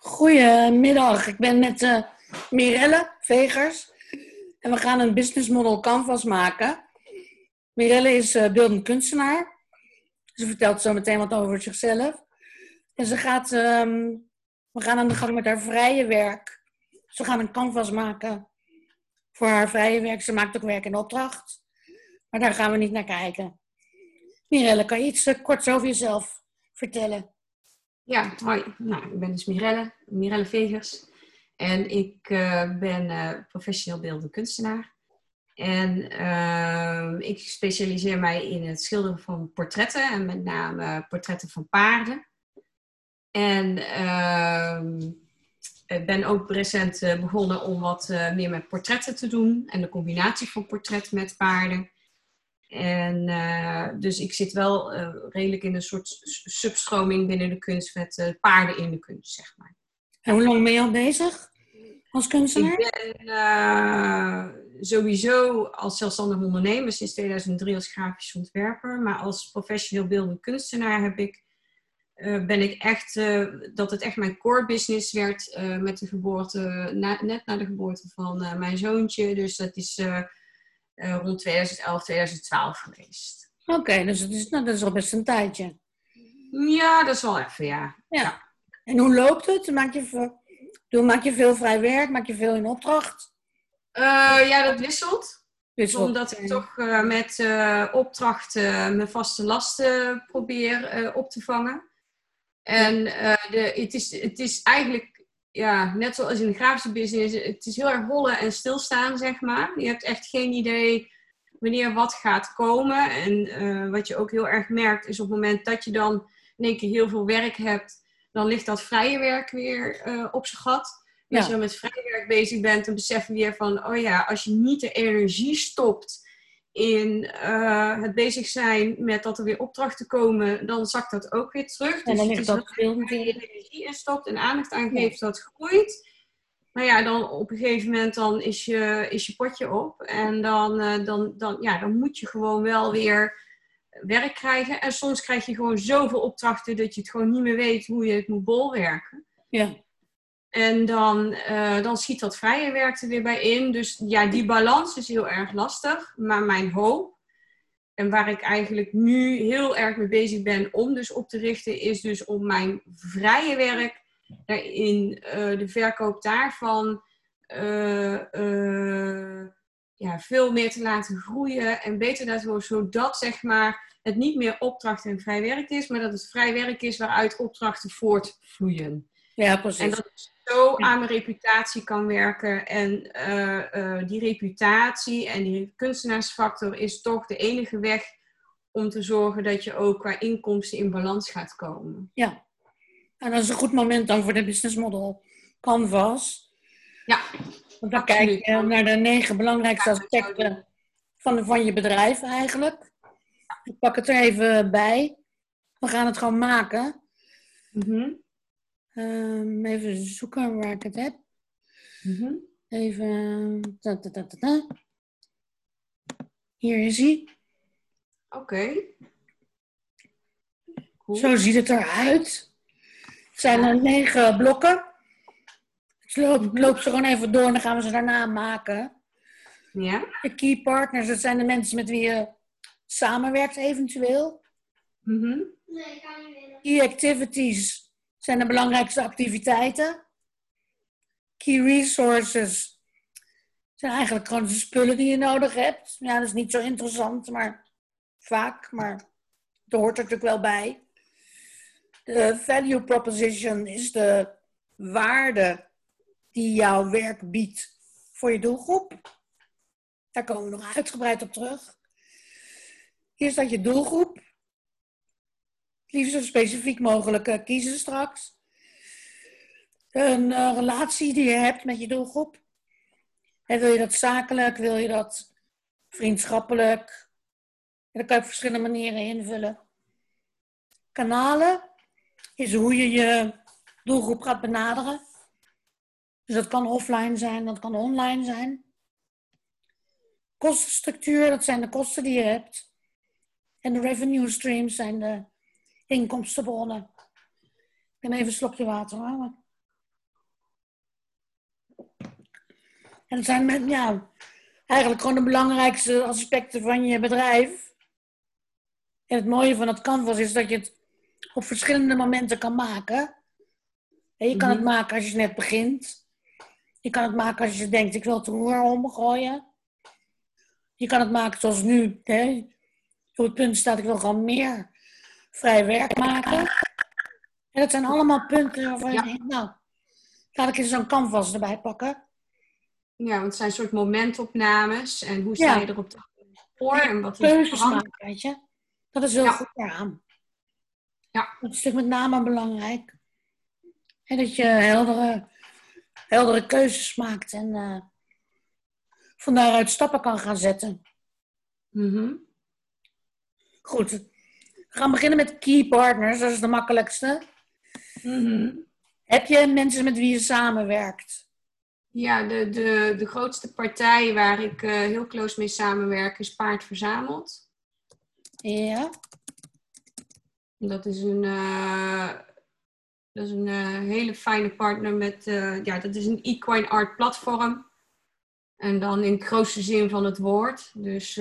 Goedemiddag, ik ben met uh, Mirelle Vegers en we gaan een business model canvas maken. Mirelle is uh, beeldend kunstenaar. Ze vertelt zo meteen wat over zichzelf. En ze gaat, um, we gaan aan de gang met haar vrije werk. Ze gaan een canvas maken voor haar vrije werk. Ze maakt ook werk in opdracht. Maar daar gaan we niet naar kijken. Mirelle, kan je iets uh, kort over jezelf vertellen? Ja, hoi. Nou, ik ben dus Mirelle, Mirelle Vegers. En ik uh, ben uh, professioneel beeldend kunstenaar. En uh, ik specialiseer mij in het schilderen van portretten. En met name portretten van paarden. En ehm, ik ben ook recent begonnen om wat meer met portretten te doen. En de combinatie van portret met paarden. En uh, dus ik zit wel uh, redelijk in een soort substroming binnen de kunst met uh, paarden in de kunst, zeg maar. En hoe lang ben je al bezig als kunstenaar? Ik ben sowieso als zelfstandig ondernemer sinds 2003 als grafisch ontwerper. Maar als professioneel beeldend kunstenaar heb ik, ben ik echt, dat het echt mijn core business werd met de geboorte, na, net na de geboorte van mijn zoontje. Dus dat is rond 2011, 2012 geweest. Oké, okay, dus het is, nou, dat is al best een tijdje. Ja, dat is wel even, ja. ja. En hoe loopt het? Maak je, veel, maak je veel vrij werk? Maak je veel in opdracht? Uh, ja, dat wisselt. wisselt. Omdat ik toch uh, met opdrachten mijn vaste lasten probeer op te vangen. En de, het, is, het is eigenlijk ja, net zoals in de grafische business, het is heel erg rollen en stilstaan, zeg maar. Je hebt echt geen idee wanneer wat gaat komen. En uh, wat je ook heel erg merkt, is op het moment dat je dan in één keer heel veel werk hebt, dan ligt dat vrije werk weer uh, op zijn gat. Als je dan met vrije werk bezig bent, dan besef je weer van, oh ja, als je niet de energie stopt in uh, het bezig zijn met dat er weer opdrachten komen, dan zakt dat ook weer terug. En dan dus ligt dat veel je energie in stopt en aandacht aan geeft, ja. dat groeit. Maar ja, dan op een gegeven moment dan is je, is je potje op. En dan, uh, dan, dan, ja, dan moet je gewoon wel weer werk krijgen. En soms krijg je gewoon zoveel opdrachten dat je het gewoon niet meer weet hoe je het moet bolwerken. Ja. En dan, uh, dan schiet dat vrije werk er weer bij in. Dus ja, die balans is heel erg lastig. Maar mijn hoop, en waar ik eigenlijk nu heel erg mee bezig ben om dus op te richten, is dus om mijn vrije werk daarin, uh, de verkoop daarvan, uh, ja, veel meer te laten groeien en beter worden, zodat zeg maar het niet meer opdracht en vrij werk is, maar dat het vrij werk is waaruit opdrachten voortvloeien. Ja, precies. En dat zo aan mijn reputatie kan werken. En uh, uh, die reputatie en die kunstenaarsfactor is toch de enige weg om te zorgen dat je ook qua inkomsten in balans gaat komen. Ja, en dat is een goed moment dan voor de business model Canvas. Ja. Want dan kijk je naar de negen belangrijkste aspecten van, van je bedrijf eigenlijk. Ik pak het er even bij. We gaan het gewoon maken. Mm Um, even zoeken waar ik het heb. Mm -hmm. Even. Ta, ta, ta, Hier is hij. Oké. Okay. Cool. Zo ziet het eruit. Het zijn er negen blokken. Ik loop, loop, ze gewoon even door en dan gaan we ze daarna maken. Ja. De key partners, dat zijn de mensen met wie je samenwerkt eventueel. Mm -hmm. Nee, ik kan niet willen. Key activities zijn de belangrijkste activiteiten. Key resources zijn eigenlijk gewoon de spullen die je nodig hebt. Ja, dat is niet zo interessant, maar vaak, maar het hoort er natuurlijk wel bij. De value proposition is de waarde die jouw werk biedt voor je doelgroep. Daar komen we nog uitgebreid op terug. Hier staat je doelgroep liefst zo specifiek mogelijk uh, kiezen straks. Een uh, relatie die je hebt met je doelgroep. En wil je dat zakelijk, wil je dat vriendschappelijk? En dat kan je op verschillende manieren invullen. Kanalen is hoe je je doelgroep gaat benaderen. Dus dat kan offline zijn, dat kan online zijn. Kostenstructuur, dat zijn de kosten die je hebt. En de revenue streams zijn de inkomstenbronnen. Ik neem even een slokje water hoor. En dat zijn met, ja, eigenlijk gewoon de belangrijkste aspecten van je bedrijf. En het mooie van het canvas is dat je het op verschillende momenten kan maken. En je kan het mhm. maken als je net begint. Je kan het maken als je denkt, ik wil het roer omgooien. Je kan het maken zoals nu. Hè? Op het punt staat, ik wil gewoon meer vrij werk maken. En dat zijn allemaal punten waarvan je denkt, nou, laat ik eens zo'n canvas erbij pakken. Ja, want het zijn soort momentopnames. En hoe sta je erop voor? En wat is het maken, weet je. Dat is heel ja. goed aan. Ja. Dat is natuurlijk met name belangrijk. En dat je heldere, heldere keuzes maakt en uh, van daaruit stappen kan gaan zetten. Mm Goed. We gaan beginnen met key partners, dat is de makkelijkste. Mm Heb je mensen met wie je samenwerkt? Ja, de, de, de grootste partij waar ik uh, heel close mee samenwerk is Paard Verzameld. Ja. Dat is een, uh, dat is een uh, hele fijne partner met, ja, dat is een equine art platform. En dan in het grootste zin van het woord. Dus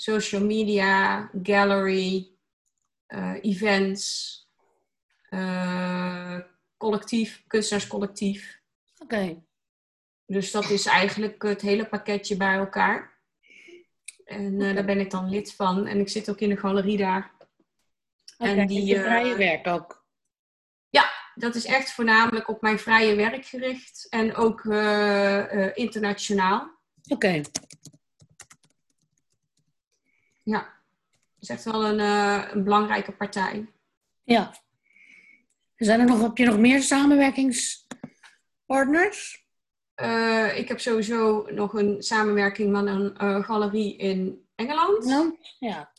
social media, gallery, events, collectief, kunstenaarscollectief. Oké. Dus dat is eigenlijk het hele pakketje bij elkaar. En uh, daar ben ik dan lid van. En ik zit ook in de galerie daar. Okay, en die uh, vrije werk ook? Ja, dat is echt voornamelijk op mijn vrije werk gericht. En ook internationaal. Oké. Ja, dat is echt wel een, een belangrijke partij. Ja. Zijn er nog, heb je nog meer samenwerkings partners? Uh, ik heb sowieso nog een samenwerking met een uh, galerie in Engeland. Ja. ja.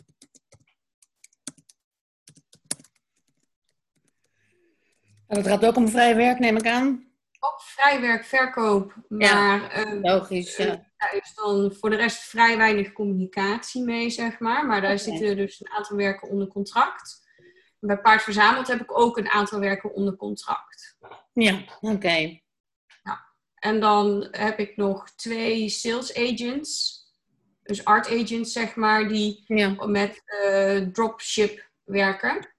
dat gaat ook om vrij werk, neem ik aan. Ook vrij werk, verkoop. Maar ja, uh, logisch. Ja. Daar is dan voor de rest vrij weinig communicatie mee, zeg maar. Maar daar zitten dus een aantal werken onder contract. Bij Paard Verzameld heb ik ook een aantal werken onder contract. Ja, oké. En dan heb ik nog twee sales agents. Dus art agents, zeg maar, die met uh, dropship werken.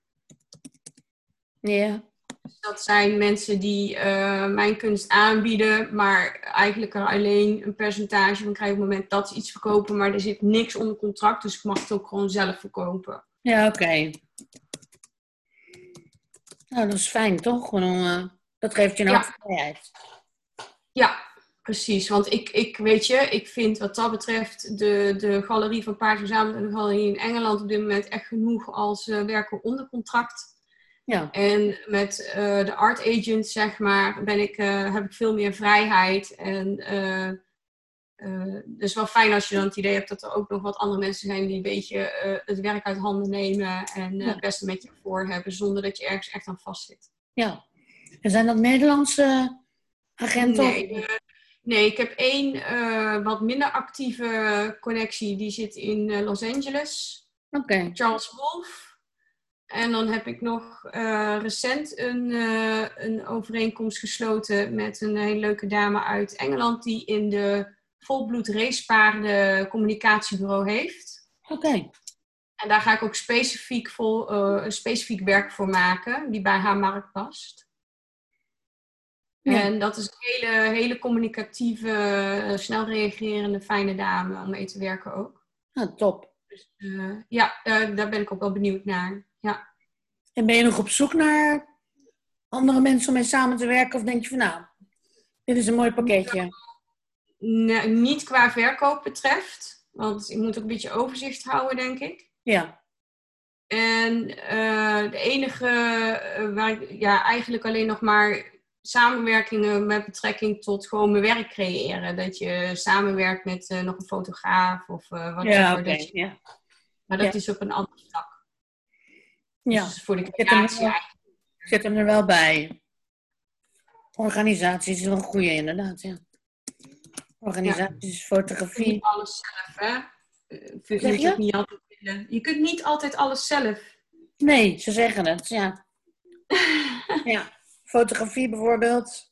Ja. Dus dat zijn mensen die uh, mijn kunst aanbieden, maar eigenlijk er alleen een percentage van krijgen op het moment dat ze iets verkopen. Maar er zit niks onder contract, dus ik mag het ook gewoon zelf verkopen. Ja, oké. Nou, dat is fijn, toch? Gewoon, uh, dat geeft je een ja. vrijheid. Ja, precies. Want ik, ik weet je, ik vind wat dat betreft de, de galerie van Paard Verzameld en de galerie in Engeland op dit moment echt genoeg als uh, werken onder contract. Ja. En met uh, de art agent, zeg maar, ben ik, uh, heb ik veel meer vrijheid. En het is wel fijn als je dan het idee hebt dat er ook nog wat andere mensen zijn die een beetje het werk uit handen nemen en het beste met je voor hebben, zonder dat je ergens echt aan vastzit. Ja. En zijn dat Nederlandse agenten? Nee, nee ik heb één uh, wat minder actieve connectie. Die zit in uh, Los Angeles. Oké. Charles Wolf. En dan heb ik nog uh, recent een, een overeenkomst gesloten met een hele leuke dame uit Engeland. Die in de volbloed racepaarden communicatiebureau heeft. Oké. En daar ga ik ook specifiek, vol, specifiek werk voor maken, die bij haar markt past. En dat is een hele, hele communicatieve, eh, snel reagerende, fijne dame om mee te werken ook. Ah, top. Dus, ja, daar ben ik ook wel benieuwd naar. Ja. En ben je nog op zoek naar andere mensen om mee samen te werken? Of denk je van nou, dit is een mooi pakketje? Nee, niet qua verkoop betreft. Want ik moet ook een beetje overzicht houden, denk ik. Ja. En uh, de enige waar ik ja, eigenlijk alleen nog maar samenwerkingen met betrekking tot gewoon mijn werk creëren. Dat je samenwerkt met uh, nog een fotograaf of wat ja, okay. dat je... ja. Maar dat is op een ander vlak. Ja, dus voor de creatie ik zit hem er wel bij. Organisatie is wel een goede inderdaad, ja. Organisaties, ja. fotografie. Niet alles zelf, hè? Eh, zeg je? Niet altijd je kunt niet altijd alles zelf. Nee, ze zeggen het, ja. ja fotografie bijvoorbeeld.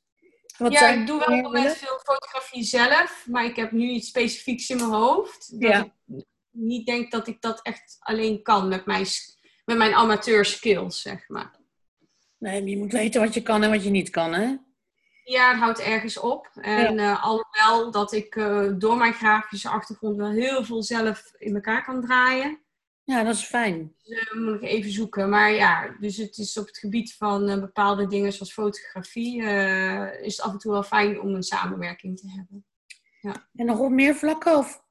Wat ja, ik doe wel op moment veel fotografie zelf, maar ik heb nu iets specifieks in mijn hoofd. Dat ik niet denk dat ik dat echt alleen kan met mijn, met mijn amateur skills, zeg maar. Nee, je moet weten wat je kan en wat je niet kan, hè? Ja, het houdt ergens op. En ja. uh, alhoewel dat ik uh, door mijn grafische achtergrond wel heel veel zelf in elkaar kan draaien. Ja, dat is fijn. Dus, uh, moet ik even zoeken. Maar ja, dus het is op het gebied van bepaalde dingen zoals fotografie, is het af en toe wel fijn om een samenwerking te hebben. Ja. En nog op meer vlakken? Of?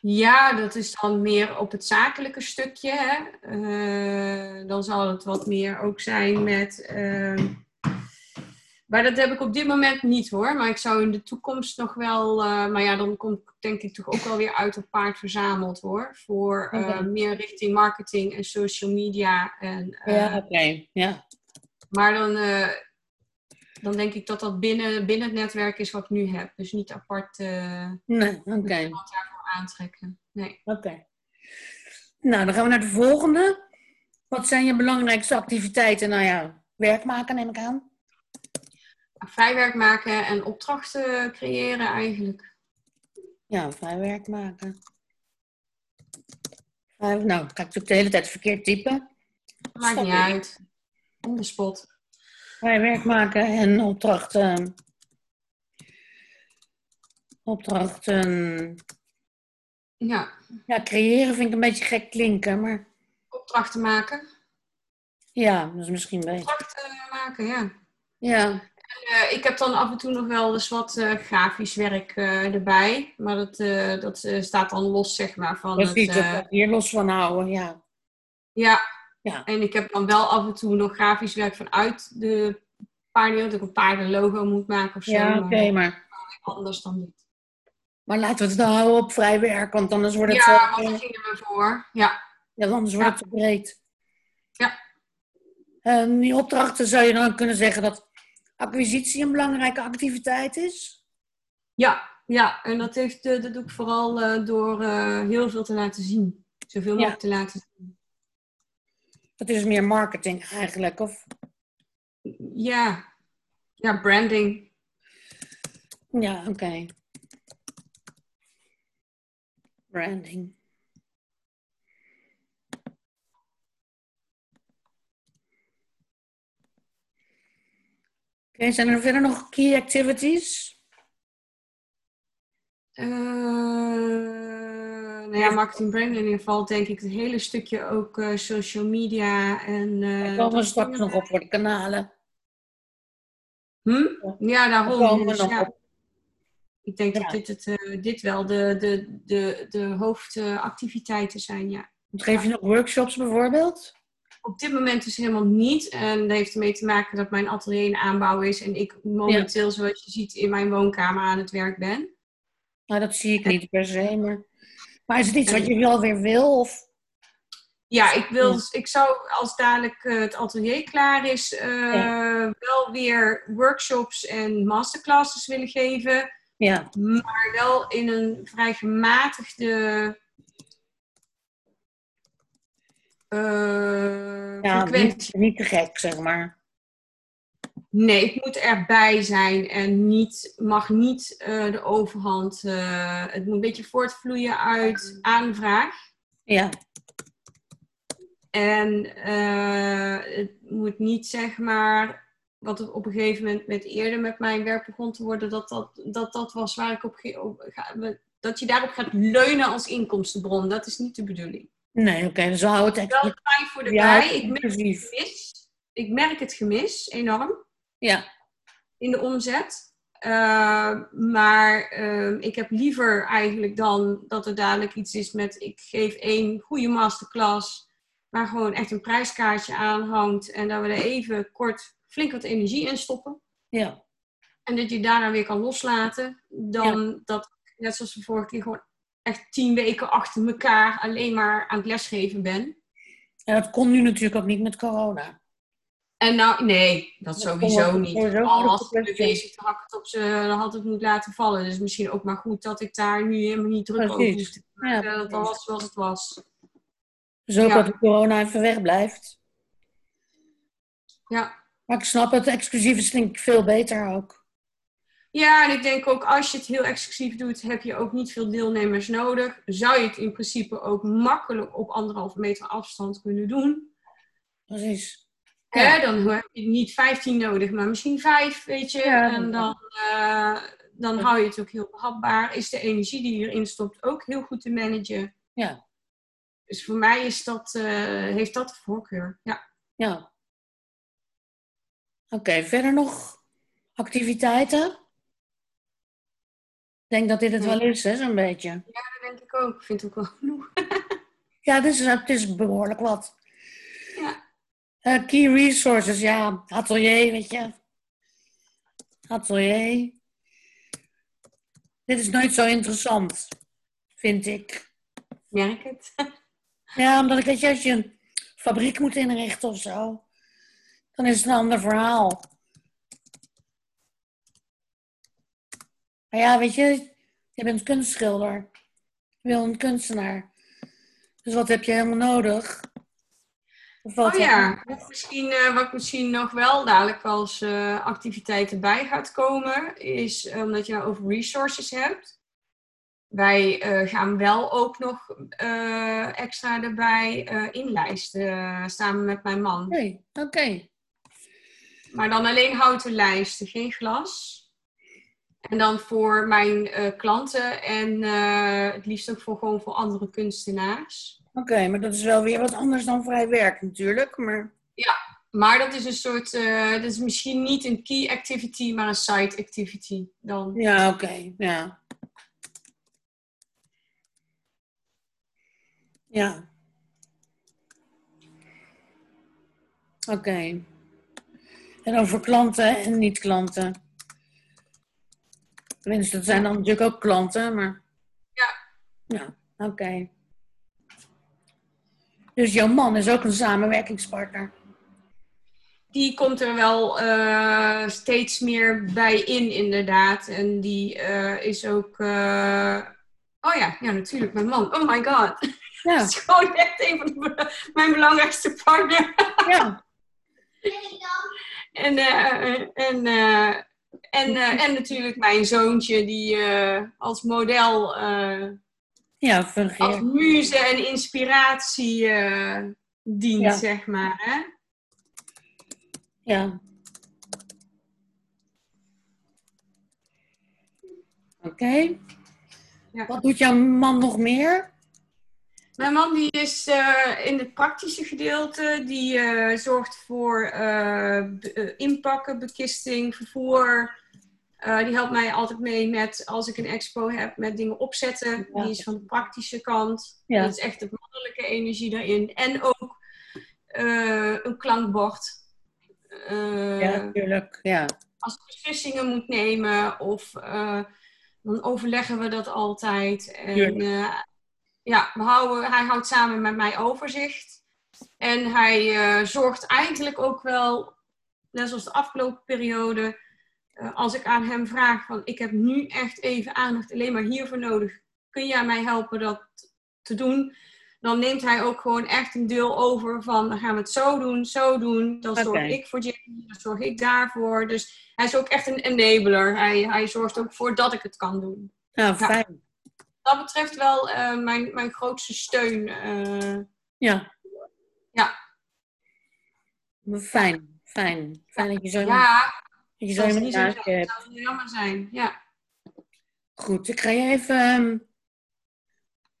Ja, dat is dan meer op het zakelijke stukje. Hè? dan zal het wat meer ook zijn met ehm, maar dat heb ik op dit moment niet hoor. Maar ik zou in de toekomst nog wel. Uh, maar ja, dan komt denk ik toch ook wel weer uit op paard verzameld hoor. Voor uh, meer richting marketing en social media. En, ja, oké. Ja. Maar dan, dan denk ik dat dat binnen, binnen het netwerk is wat ik nu heb. Dus niet apart. nee, oké. Okay. Aantrekken. Nee. Oké. Nou, dan gaan we naar de volgende. Wat zijn je belangrijkste activiteiten? Nou ja, werk maken neem ik aan vrijwerk maken en opdrachten creëren eigenlijk. Ja, vrijwerk maken. nou, kan ik natuurlijk de hele tijd verkeerd typen. Maakt niet uit. On the spot. Vrijwerk maken en opdrachten. Opdrachten. Ja. Ja, creëren vind ik een beetje gek klinken, maar... Opdrachten maken. Ja, dat is misschien beter. Opdrachten maken, ja. Ja. Uh, ik heb dan af en toe nog wel eens wat uh, grafisch werk uh, erbij. Maar dat, dat staat dan los, zeg maar. Van het, hier los van houden, ja. ja. Ja, en ik heb dan wel af en toe nog grafisch werk vanuit de paarden. Dat ik een paardenlogo moet maken of zo. Ja, oké, okay, maar... Anders dan niet. Maar laten we het dan houden op vrij werk, want anders wordt het... Ja, want daar gingen we voor, ja. Ja, anders wordt het te breed. Ja. En die opdrachten zou je dan kunnen zeggen dat acquisitie een belangrijke activiteit is? Ja, ja. en dat, heeft, eh, dat doe ik vooral uh, door uh, heel veel te laten zien. Zoveel mogelijk ja. te laten zien. Dat is meer marketing eigenlijk, of? Ja, ja branding. Ja, oké. Okay. Branding. Okay, zijn er verder nog key activities? Uh, nou ja, marketing branding in ieder geval denk ik het hele stukje ook uh, social media en... Uh, komen we straks nog op voor de kanalen. Hm? Ja, daarom. Dus, nog ja. op. Ik denk ja. dat dit, het, uh, dit wel de, de, de, de hoofdactiviteiten zijn, ja. Geef je nog workshops bijvoorbeeld? op dit moment dus helemaal niet. En dat heeft ermee te maken dat mijn atelier in aanbouw is en ik momenteel, zoals je ziet, in mijn woonkamer aan het werk ben. Nou, dat zie ik niet per se, maar, maar is het iets wat je wel weer wil? Of? Ja, ik, wil, ik zou als dadelijk uh, het atelier klaar is, uh, ja. wel weer workshops en masterclasses willen geven. Ja. Maar wel in een vrij gematigde uh, ja, niet, niet, te gek, zeg maar. Nee, het moet erbij zijn en niet, mag niet uh, de overhand. Uh, het moet een beetje voortvloeien uit aanvraag. Ja. En het moet niet, zeg maar, wat op een gegeven moment met eerder met mijn werk begon te worden, dat dat, dat, dat was waar ik op, op ga, dat je daarop gaat leunen als inkomstenbron. Dat is niet de bedoeling. Nee, oké, okay, dus hou het echt... Wel fijn voor de ja, bij. Ik merk het gemis. Ik merk het gemis enorm. Ja. In de omzet. Uh, maar uh, ik heb liever eigenlijk dan dat er dadelijk iets is met... Ik geef één goede masterclass, waar gewoon echt een prijskaartje aan hangt. En dat we er even kort flink wat energie in stoppen. Ja. En dat je daarna weer kan loslaten. Dan ja. dat, net zoals de vorige keer, gewoon echt tien weken achter elkaar alleen maar aan het lesgeven ben. En dat kon nu natuurlijk ook niet met corona. En nou, nee, dat, dat sowieso niet. Al was ik bezig te hakken op ze, dan had het moeten laten vallen. Dus misschien ook maar goed dat ik daar nu helemaal niet druk over hoefde ja, dat het was zoals het was. Dus ook ja. dat corona even wegblijft. Ja. Maar ik snap het, exclusief is denk ik veel beter ook. Ja, en ik denk ook als je het heel exclusief doet, heb je ook niet veel deelnemers nodig. Zou je het in principe ook makkelijk op anderhalve meter afstand kunnen doen. Precies. Ja. Dan heb je niet 15 nodig, maar misschien 5, weet je. en dan, uh, dan hou je het ook heel behapbaar. Is de energie die erin stopt ook heel goed te managen. Ja. Dus voor mij is dat, uh, heeft dat de voorkeur. Ja. Ja. Oké, verder nog activiteiten? Ik denk dat dit het wel is, hè, zo'n beetje. Ja, dat denk ik ook. Ik vind het ook wel genoeg. ja, dus, het is behoorlijk wat. Ja. Uh, key resources, ja, atelier, weet je. Atelier. Dit is nooit zo interessant, vind ik. Merk het. ja, omdat ik, weet je, als je een fabriek moet inrichten of zo, dan is het een ander verhaal. Maar ja, weet je, je bent kunstschilder. Je bent een kunstenaar. Dus wat heb je helemaal nodig? oh ja, misschien, uh, wat misschien nog wel dadelijk als uh, activiteit erbij gaat komen, is uh, omdat je nou over resources hebt. Wij gaan wel ook nog extra erbij inlijsten, samen met mijn man. Oké, oké. Maar dan alleen houten lijsten, geen glas. En dan voor mijn klanten en het liefst ook voor, gewoon voor andere kunstenaars. Oké, maar dat is wel weer wat anders dan vrij werk natuurlijk. Maar... Ja, maar dat is een soort, uh, dat is misschien niet een key activity, maar een side activity dan. Ja, oké, ja. Ja. Oké. En voor klanten en niet-klanten. Tenminste, dat zijn dan natuurlijk ook klanten, maar... Ja. Ja, oké. Dus jouw man is ook een samenwerkingspartner. Die komt er wel uh, steeds meer bij in, inderdaad. En die uh, is ook. Uh... Oh ja, ja, natuurlijk, mijn man. Oh my god. Ja. Dat is gewoon echt een van de, mijn belangrijkste partner. Ja. En, en, en, en natuurlijk mijn zoontje, die als model ja. Als muze en inspiratie dient, zeg maar. Hè? Ja. Oké. Ja. Wat doet jouw man nog meer? Mijn man die is uh, in het praktische gedeelte. Die uh, zorgt voor inpakken, bekisting, vervoer, die helpt mij altijd mee met, als ik een expo heb, met dingen opzetten. Die is van de praktische kant. Ja. Dat is echt de mannelijke energie daarin. En ook een klankbord. Ja, natuurlijk. Ja. Als ik beslissingen moet nemen of dan overleggen we dat altijd. En ja, we houden, hij houdt samen met mij overzicht. En hij zorgt eigenlijk ook wel, net zoals de afgelopen periode eh, als ik aan hem vraag van ik heb nu echt even aandacht alleen maar hiervoor nodig, kun jij mij helpen dat te doen? Dan neemt hij ook gewoon echt een deel over van dan gaan we het zo doen, zo doen. Dan zorg ik voor Jamie, dan zorg ik daarvoor. Dus hij is ook echt een enabler. Hij, hij zorgt ook voor dat ik het kan doen. Ja, fijn. Dat betreft wel uh, mijn, mijn grootste steun. Uh, ja. Ja. Fijn, fijn. Fijn dat je zo... Ja, je zou je niet zo zou jammer zijn, ja. Goed, ik ga je even... Ehm,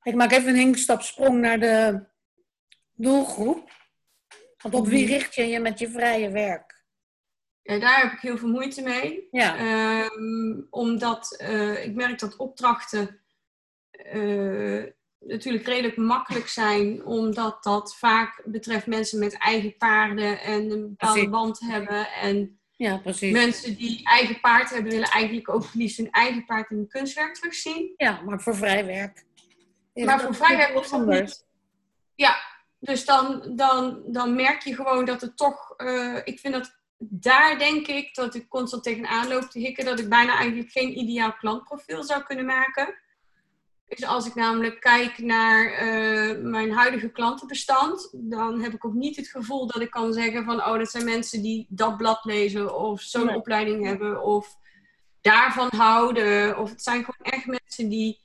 ik maak even een hinkstapsprong naar de doelgroep. Want op wie mhm. richt je je met je vrije werk? Ja, daar heb ik heel veel moeite mee. Ja. Um, omdat uh, ik merk dat opdrachten uh, natuurlijk redelijk makkelijk zijn, omdat dat vaak betreft mensen met eigen paarden en een bepaalde band hebben. En ja, precies. Mensen die eigen paard hebben, willen eigenlijk ook liefst hun eigen paard in hun kunstwerk terugzien. Ja, maar voor vrij werk. maar voor vrij werk anders. Ja, dus dan, dan, dan merk je gewoon dat het toch... Uh, ik vind dat daar denk ik dat ik constant tegenaan loop te hikken. Dat ik bijna eigenlijk geen ideaal klantprofiel zou kunnen maken. Is als ik namelijk kijk naar uh, mijn huidige klantenbestand, dan heb ik ook niet het gevoel dat ik kan zeggen van, oh, dat zijn mensen die dat blad lezen of zo'n opleiding hebben of daarvan houden. Of het zijn gewoon echt mensen die,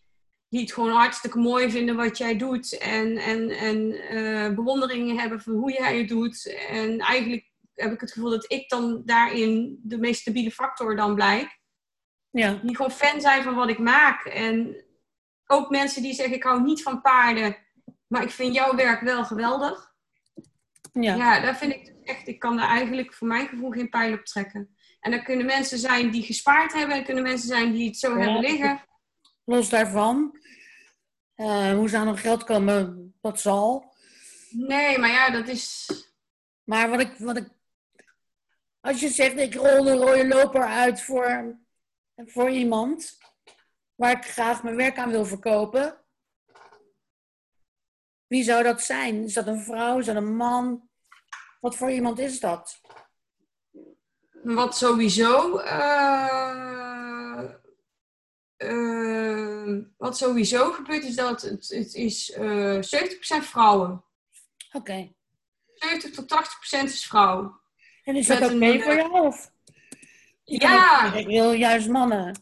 die het gewoon hartstikke mooi vinden wat jij doet en, en, en uh, bewonderingen hebben voor hoe jij het doet. En eigenlijk heb ik het gevoel dat ik dan daarin de meest stabiele factor dan blijk. Ja. Die gewoon fan zijn van wat ik maak. En ook mensen die zeggen, ik hou niet van paarden, maar ik vind jouw werk wel geweldig. Ja, ja daar vind ik echt, ik kan daar eigenlijk voor mijn gevoel geen pijl op trekken. En er kunnen mensen zijn die gespaard hebben, er kunnen mensen zijn die het zo hebben liggen. Los daarvan, uh, hoe ze aan hun geld komen, dat zal. Nee, maar ja, dat is. Maar wat ik, wat ik. Als je zegt, ik rol een rode loper uit voor, voor iemand waar ik graag mijn werk aan wil verkopen. Wie zou dat zijn? Is dat een vrouw? Is dat een man? Wat voor iemand is dat? Wat sowieso. Uh, uh, wat sowieso gebeurt is dat het, het is uh, eh, 70% vrouwen. Oké. Okay. 70 tot 80% is vrouw. En is dat ook mee voor jou? Of? Ja. Ik wil juist mannen.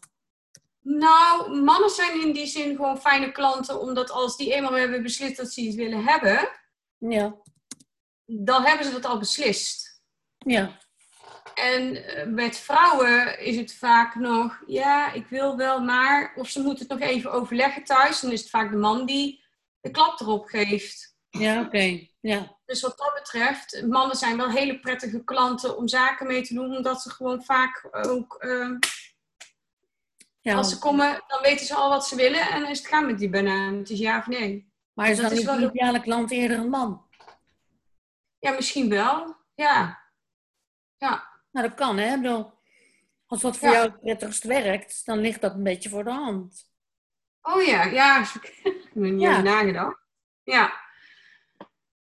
Nou, mannen zijn in die zin gewoon fijne klanten, omdat als die eenmaal hebben beslist dat ze iets willen hebben, ja. dan hebben ze dat al beslist. Ja. En eh, met vrouwen is het vaak nog, ja, ik wil wel, maar, of ze moeten het nog even overleggen thuis, dan is het vaak de man die de klap erop geeft. Ja, oké. Ja. Dus wat dat betreft, mannen zijn wel hele prettige klanten om zaken mee te doen, omdat ze gewoon vaak ook. Uh, ja. Als ze komen, dan weten ze al wat ze willen en is het gaan met die banaan. Het is ja of nee. Maar is dan niet de ideale klant eerder een man? Ja, misschien wel. Ja. Ja. Nou, dat kan, hè? bedoel, als dat voor jou het prettigst werkt, dan ligt dat een beetje voor de hand. Oh ja, ja. Ik heb er niet over nagedacht. Ja.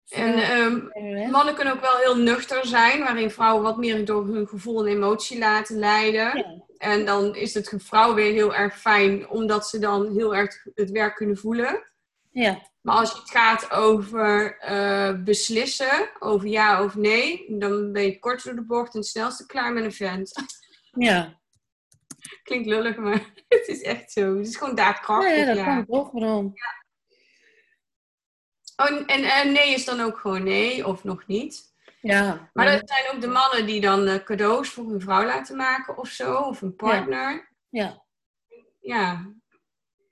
En um, mannen kunnen ook wel heel nuchter zijn, waarin vrouwen wat meer door hun gevoel en emotie laten leiden. Ja. En dan is het vrouw weer heel erg fijn, omdat ze dan heel erg het werk kunnen voelen. Ja. Maar als het gaat over uh, beslissen, over ja of nee, dan ben je kort door de bocht en het snelste klaar met een vent. Ja. Klinkt lullig, maar het is echt zo. Het is gewoon daadkrachtig. Ja, dat ja. kan toch. Ja. Oh, en, en nee is dan ook gewoon nee of nog niet. Ja. Maar dat zijn ook de mannen die dan uh, cadeaus voor hun vrouw laten maken of zo, of een partner. Ja. Ja.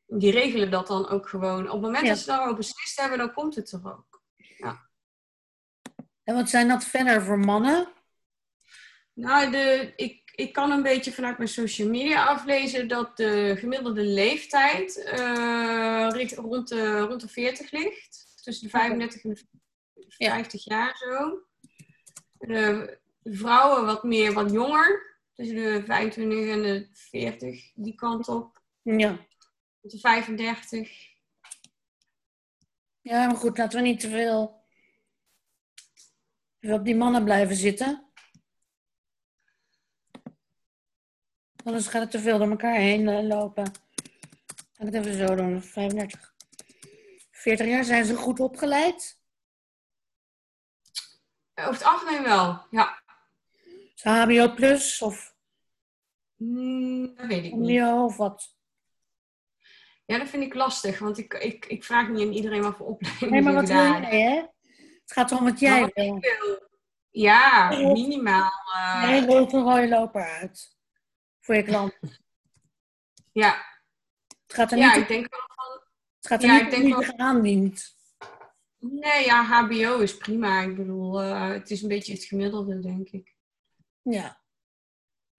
Die regelen dat dan ook gewoon. Op het moment dat ze daarover beslist hebben, dan komt het er ook. Ja. En wat zijn dat verder voor mannen? Nou, de, ik, ik kan een beetje vanuit mijn social media aflezen dat de gemiddelde leeftijd uh, rond, de, rond de 40 ligt. Tussen de 35 en de 50 jaar zo de vrouwen wat meer, wat jonger. Tussen de 25 en de 40, die kant op. Ja. De 35. Ja, maar goed, laten we niet te veel op die mannen blijven zitten. Anders gaat het te veel door elkaar heen eh, lopen. Ga ik het even zo doen. 35. 40 jaar zijn ze goed opgeleid. Over het algemeen wel, ja. HBO plus of? Mm, dat weet ik niet. HBO of wat? Ja, dat vind ik lastig, want ik, ik, ik vraag niet aan iedereen wat voor opleiding Nee, maar wat wil jij, hè? Het gaat om wat jij wil. Ja, minimaal. Uh... Nee, rolt een rode loper uit. Voor je klant. ja. Het gaat er ja, niet ik denk wel van... Het gaat er ja, niet je aandient. Nee, ja, HBO is prima. Ik bedoel, uh, het is een beetje het gemiddelde, denk ik. Ja.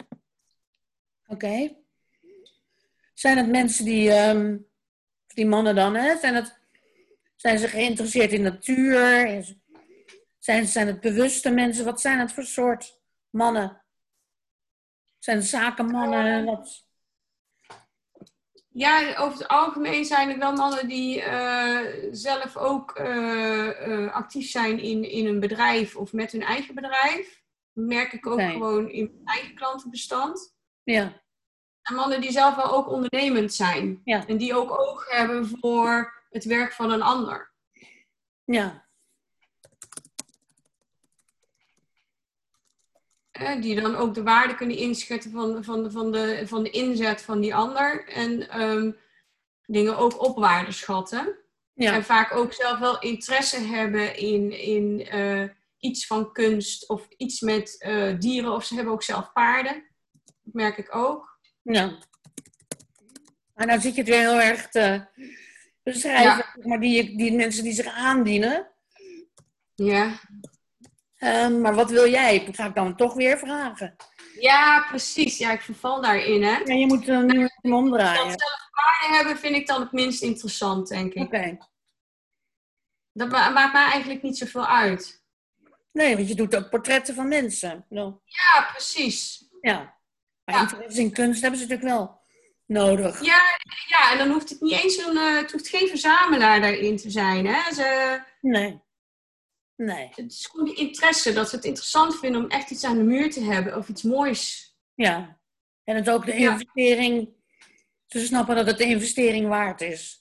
Oké. Okay. Zijn het mensen die, um, die mannen dan, hè? Zijn, het, zijn ze geïnteresseerd in natuur? Zijn, zijn het bewuste mensen? Wat zijn het voor soort mannen? Zijn het zakenmannen? Wat? Ja, over het algemeen zijn er wel mannen die uh, zelf ook uh, uh, actief zijn in, in een bedrijf of met hun eigen bedrijf. Dat merk ik ook gewoon in mijn eigen klantenbestand. Ja. En mannen die zelf wel ook ondernemend zijn. Ja. En die ook oog hebben voor het werk van een ander. Ja. Die dan ook de waarde kunnen inschatten van, van, van, de, van de inzet van die ander. En ehm, dingen ook op waarde schatten. Ja. En vaak ook zelf wel interesse hebben in, in eh, iets van kunst of iets met eh, dieren. Of ze hebben ook zelf paarden. Dat merk ik ook. Ja. Maar nou zit je het weer heel erg te beschrijven, maar die, die mensen die zich aandienen. Ja. Ehm, maar wat wil jij? Dat ga ik dan toch weer vragen. Ja, precies. Ja, ik verval daarin, hè. Ja, je moet hem nu hem omdraaien. Dat zelf paarden hebben vind ik dan het minst interessant, denk ik. Oké. Dat ma- maakt mij eigenlijk niet zoveel uit. Nee, want je doet ook portretten van mensen. Nou, Ja, precies. ja. Maar Ja. interesse in kunst hebben ze natuurlijk wel nodig. Ja, ja, en dan hoeft het niet eens een, eh, het hoeft geen verzamelaar daarin te zijn. Hè? Ze, Nee. Nee. het is gewoon die interesse, dat ze het interessant vinden om echt iets aan de muur te hebben of iets moois. Ja. En het ook de Ja. investering, ze snappen dat het de investering waard is.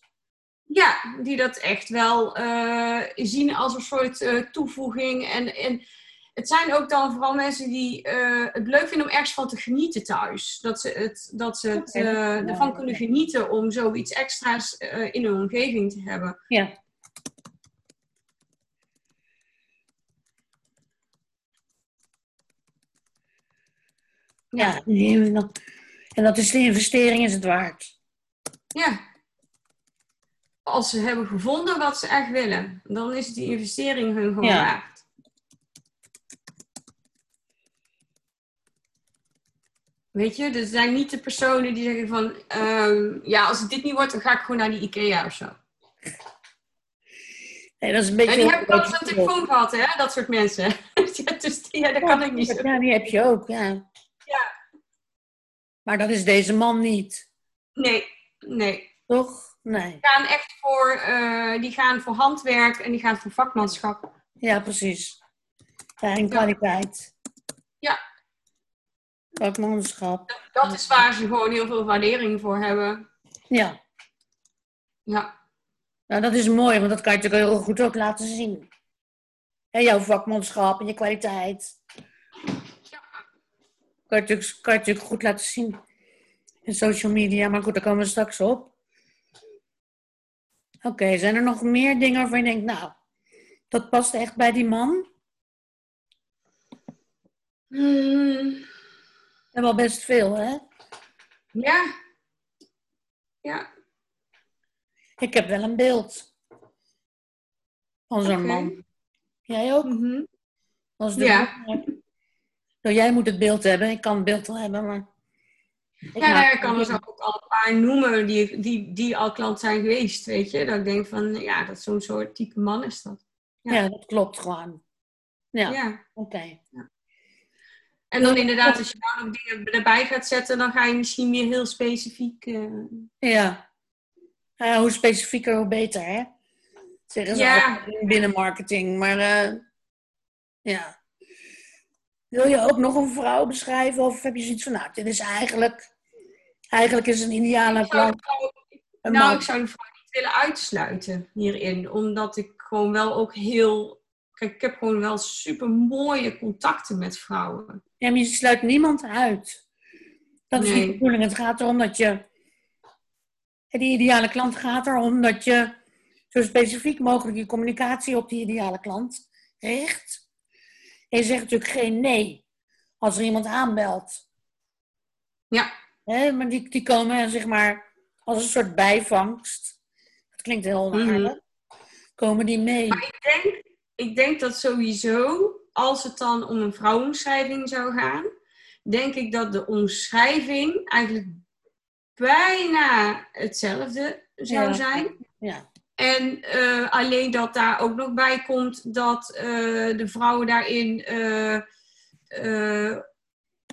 Ja, die dat echt wel eh, zien als een soort eh, toevoeging. En, en het zijn ook dan vooral mensen die eh, het leuk vinden om ergens van te genieten thuis. Dat ze, het, dat ze het, ervan kunnen genieten om zoiets extra's in hun omgeving te hebben. Ja. Ja, en dat is de investering is het waard. Ja. Als ze hebben gevonden wat ze echt willen, dan is die investering hun gewoon Ja. waard. Weet je, dus er zijn niet de personen die zeggen van, ehm, ja, als het dit niet wordt, dan ga ik gewoon naar die IKEA of zo. Nee, dat is een beetje... En die heb ik op de telefoon gehad, hè, dat soort mensen. ja, dus die, ja, dat kan ik niet zo. Ja, die heb je ook. Ja. Maar dat is deze man niet, Nee, nee. toch? Nee. Die gaan echt voor, eh, die gaan voor handwerk en die gaan voor vakmanschap. Ja, precies. Ja, en kwaliteit. Ja. Vakmanschap. Dat is waar ze gewoon heel veel waardering voor hebben. Ja. Ja. Nou, dat is mooi, want dat kan je natuurlijk heel goed ook laten zien. En jouw vakmanschap en je kwaliteit. Kan je, natuurlijk, kan je natuurlijk goed laten zien. In social media, maar goed, daar komen we straks op. Oké, zijn er nog meer dingen waarvan je denkt, nou, dat past echt bij die man? Hmm, We hebben al best veel, hè? ja. Ja. Ik heb wel een beeld van zo'n man. Jij ook? Mhm. Als de Ja. Nou, jij moet het beeld hebben. Ik kan het beeld wel hebben, maar... Ik Ja, maak- ik kan er zo ook al een paar noemen die, die, die al klant zijn geweest, weet je. Dat ik denk van, ja, dat zo'n soort type man is dat. Ja, dat klopt gewoon. Ja, Ja. oké. En dan inderdaad, als je nou nog dingen erbij gaat zetten, dan ga je misschien meer heel specifiek... eh, Ja. Nou ja, hoe specifieker, hoe beter, hè? Zeggen ze Ja. binnen marketing. Maar eh, ja. Wil je ook nog een vrouw beschrijven? Of heb je zoiets van, nou, dit is eigenlijk... Eigenlijk is een ideale een nou, man. ik zou de vrouw niet willen uitsluiten hierin. Omdat ik gewoon wel ook heel... Kijk, ik heb gewoon wel super mooie contacten met vrouwen. Ja, maar je sluit niemand uit. Dat is niet de bedoeling. Het gaat erom dat je... Die ideale klant gaat erom dat je zo specifiek mogelijk je communicatie op die ideale klant richt. Je zegt natuurlijk geen nee als er iemand aanbelt. Ja. Hè, maar die, die komen zeg maar als een soort bijvangst. Dat klinkt heel Mhm. onaardig. Komen die mee? Maar ik denk, ik denk dat sowieso, als het dan om een vrouwomschrijving zou gaan, denk ik dat de omschrijving eigenlijk bijna hetzelfde zou Ja. zijn. Ja. En eh, alleen dat daar ook nog bij komt dat eh, de vrouw daarin eh,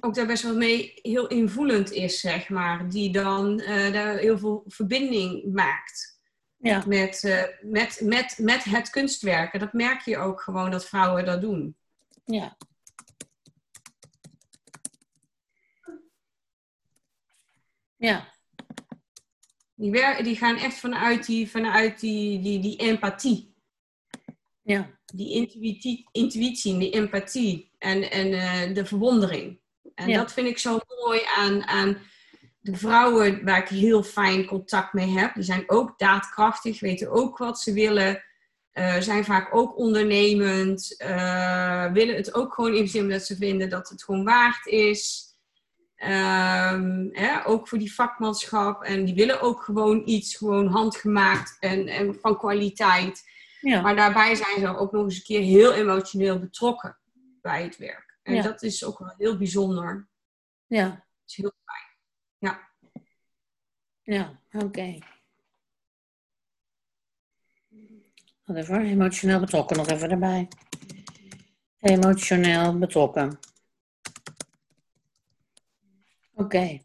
ook daar best wel mee heel invoelend is, zeg maar. Die dan daar heel veel verbinding maakt Ja. met, met, met, met het kunstwerken. Dat merk je ook gewoon dat vrouwen dat doen. Ja. Ja. Die, wer die gaan echt vanuit die, vanuit die, die, die empathie. Ja. Die intuïtie, intuïtie, die empathie en, en uh, de verwondering. En Ja. dat vind ik zo mooi aan, aan de vrouwen waar ik heel fijn contact mee heb. Die zijn ook daadkrachtig, weten ook wat ze willen. eh, zijn vaak ook ondernemend. eh, willen het ook gewoon in de zin dat ze vinden dat het gewoon waard is. Ehm, hè, ook voor die vakmanschap. En die willen ook gewoon iets gewoon handgemaakt en, en van kwaliteit. Ja. Maar daarbij zijn ze ook nog eens een keer heel emotioneel betrokken bij het werk. En Ja. dat is ook wel heel bijzonder. Ja. Dat is heel fijn. Ja. Ja. Oké. Wat even, emotioneel betrokken nog even erbij. Emotioneel betrokken. Oké.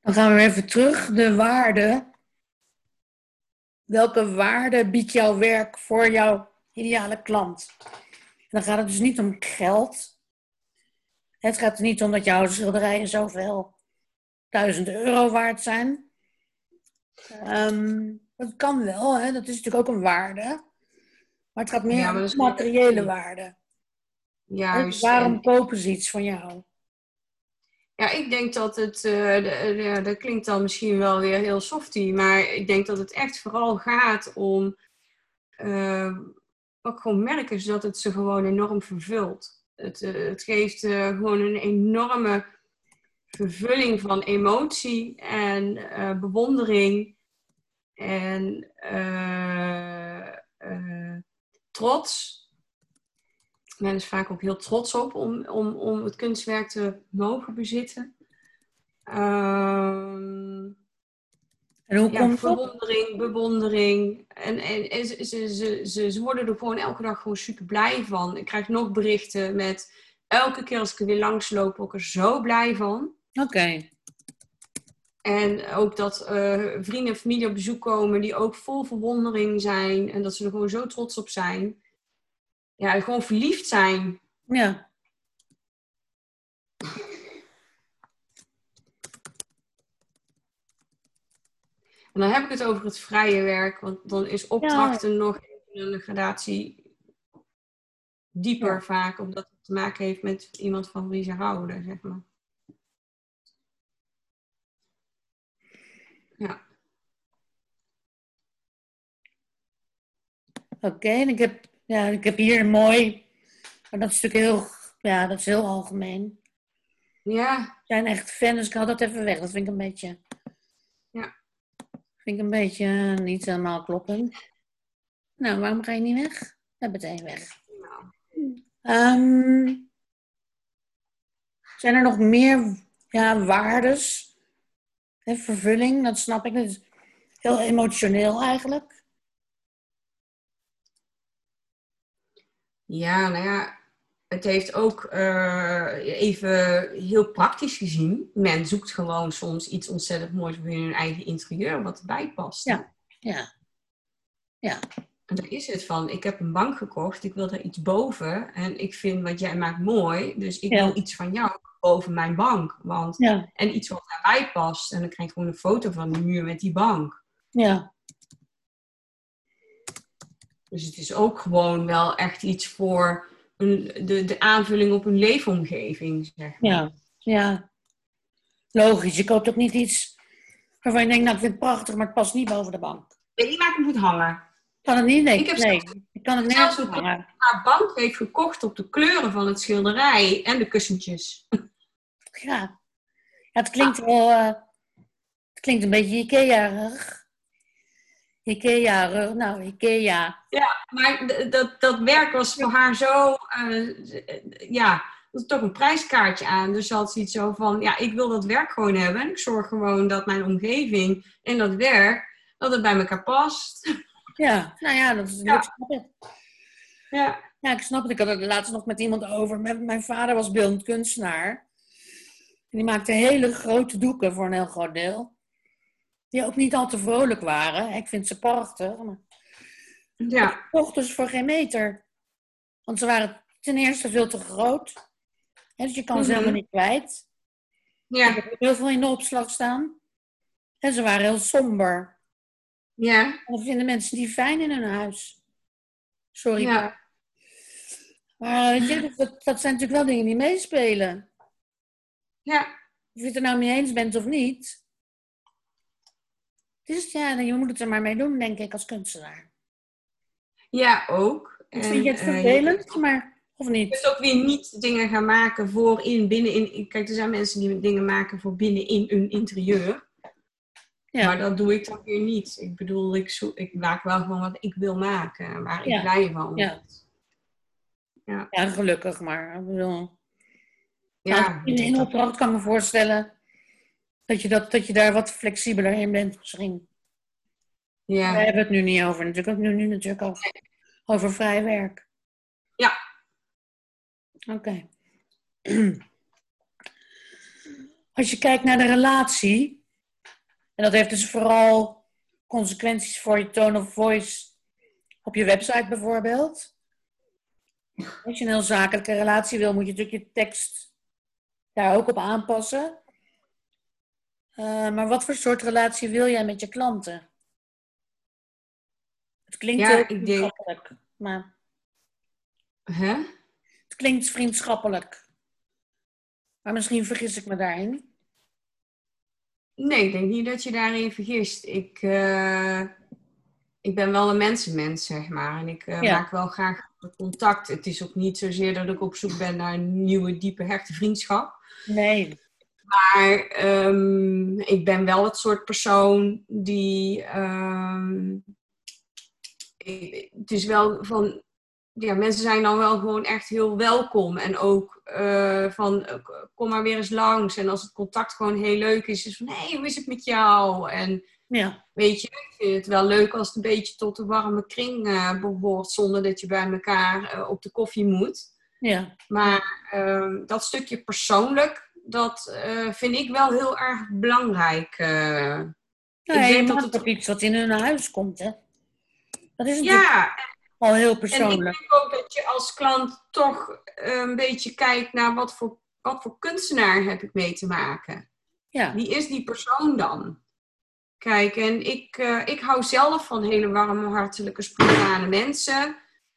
Dan gaan we even terug. De waarde. Welke waarde biedt jouw werk voor jouw ideale klant? En dan gaat het dus niet om geld. Het gaat er niet om dat jouw schilderijen zoveel duizend euro waard zijn. Ehm, dat kan wel, hè? dat is natuurlijk ook een waarde. Maar het gaat meer Ja, om materiële waarde. Juist. Waarom En- kopen ze iets van jou? Ja, ik denk dat het, eh, dat klinkt dan misschien wel weer heel softie, maar ik denk dat het echt vooral gaat om, wat ik gewoon merk is dat het ze gewoon enorm vervult. Het, eh, het geeft gewoon een enorme vervulling van emotie en bewondering en trots. Men is vaak ook heel trots op om, om, om het kunstwerk te mogen bezitten. Ehm, En hoe ja, komt dat? verwondering, bewondering. En, en, en ze, ze, ze, ze, worden er gewoon elke dag gewoon super blij van. Ik krijg nog berichten met elke keer als ik er weer langs loop, word ik er zo blij van. Oké, En ook dat eh, vrienden en familie op bezoek komen die ook vol verwondering zijn. En dat ze er gewoon zo trots op zijn. Ja, gewoon verliefd zijn. ja. En dan heb ik het over het vrije werk. Want dan is opdrachten nog een gradatie dieper Ja. vaak. Omdat het te maken heeft met iemand van wie ze houden, zeg maar. Ja. Oké, en ik heb, ja, ik heb hier een mooi, maar dat is natuurlijk heel, ja, dat is heel algemeen. Ja, We zijn echt fan, dus ik haal dat even weg. Dat vind ik een beetje, Ja. vind ik een beetje eh, niet helemaal kloppend. Nou, waarom ga je niet weg? Ja, meteen weg. nou, Ehm, zijn er nog meer ja, waardes? Vervulling, dat snap ik. Dat is heel emotioneel eigenlijk. Ja, nou ja, het heeft ook eh, even heel praktisch gezien. Men zoekt gewoon soms iets ontzettend moois voor hun eigen interieur, wat erbij past. Ja. Ja, En daar is het van, ik heb een bank gekocht, ik wil daar iets boven. En ik vind wat jij maakt mooi, dus ik Ja. wil iets van jou boven mijn bank. Want, ja, en iets wat daarbij past. En dan krijg je gewoon een foto van de muur met die bank. ja. Dus het is ook gewoon wel echt iets voor een, de, de aanvulling op een leefomgeving, zeg maar. Ja, ja. Logisch. Je koopt ook niet iets waarvan je denkt, nou ik vind het prachtig, maar het past niet boven de bank. Weet niet waar ik het moet hangen. Kan het niet? Nee, Ik heb nee. Ik kan het nergens zelfs een- hangen. bank heeft gekocht op de kleuren van het schilderij en de kussentjes. Ja. ja het klinkt wel... eh, het klinkt een beetje Ikea-rig. Ikea, nou, Ikea. Maar d- dat, dat werk was voor haar zo, eh, ja, er is toch een prijskaartje aan. Dus ze had zoiets zo van, ja, ik wil dat werk gewoon hebben. En ik zorg gewoon dat mijn omgeving en dat werk, dat het bij elkaar past. Ja, nou ja, dat is Ja. Ja, Ja, ik snap het. Ik had het laatst nog met iemand over. Mijn, mijn vader was beeldend kunstenaar. En die maakte hele grote doeken voor een heel groot deel. Die ook niet al te vrolijk waren. Ik vind ze prachtig. Maar ja, kocht dus voor geen meter. Want ze waren ten eerste veel te groot. Hè, dus je kan ze Mhm. helemaal niet kwijt. Ja, heel veel in de opslag staan. En ze waren heel somber. Ja. Of vinden mensen die fijn in hun huis. Sorry. Ja. Maar weet je, dat, dat zijn natuurlijk wel dingen die meespelen. Ja. Of je het er nou mee eens bent of niet. Dus ja, je moet het er maar mee doen, denk ik, als kunstenaar. Ja, ook. Ik vind je het En, eh, vervelend, maar of Je niet? kunt ook weer niet dingen gaan maken voor in, binnenin. Kijk, er zijn mensen die dingen maken voor binnenin hun interieur. Ja. Maar dat doe ik dan weer niet. Ik bedoel, ik, zo, ik maak wel gewoon wat ik wil maken, waar ik Ja. blij van. Ja. Ja. Ja, gelukkig, maar ik bedoel... Ja, in, in opdracht kan ik me voorstellen dat je, dat, dat je daar wat flexibeler in bent misschien. ja. Wij hebben het nu niet over, natuurlijk ook nu, nu natuurlijk over, over vrij werk. Ja. Oké. Als je kijkt naar de relatie, en dat heeft dus vooral consequenties voor je tone of voice op je website bijvoorbeeld. Als je een heel zakelijke relatie wil, moet je natuurlijk je tekst daar ook op aanpassen. Eh, maar wat voor soort relatie wil jij met je klanten? Het klinkt Ja, heel ik denk- vriendschappelijk, maar Hè? het klinkt vriendschappelijk. Maar misschien vergis ik me daarin. Nee, ik denk niet dat je daarin vergist. Ik, eh, ik ben wel een mensenmens, zeg maar. En ik eh, Ja. maak wel graag contact. Het is ook niet zozeer dat ik op zoek ben naar een nieuwe, diepe, hechte vriendschap. Nee. Maar ehm, ik ben wel het soort persoon die. ehm, ik- het is wel van. Ja, mensen zijn dan wel gewoon echt heel welkom. En ook eh, van kom maar weer eens langs. En als het contact gewoon heel leuk is, is van hé, hey, hoe is het met jou? En Ja, weet je, ik vind het wel leuk als het een beetje tot de warme kring eh, behoort. Zonder dat je bij elkaar eh, op de koffie moet. ja, Maar ehm, dat stukje persoonlijk, dat eh, vind ik wel heel erg belangrijk. eh. Nee, denk dat het- ook iets wat in hun huis komt, hè? Dat is natuurlijk ja, al heel en ik persoonlijk. denk ook dat je als klant toch eh, een beetje kijkt naar wat voor, wat voor kunstenaar heb ik mee te maken. Ja, Wie is die persoon dan? Kijk, en ik, ik hou zelf van hele warme, hartelijke, spontane mensen.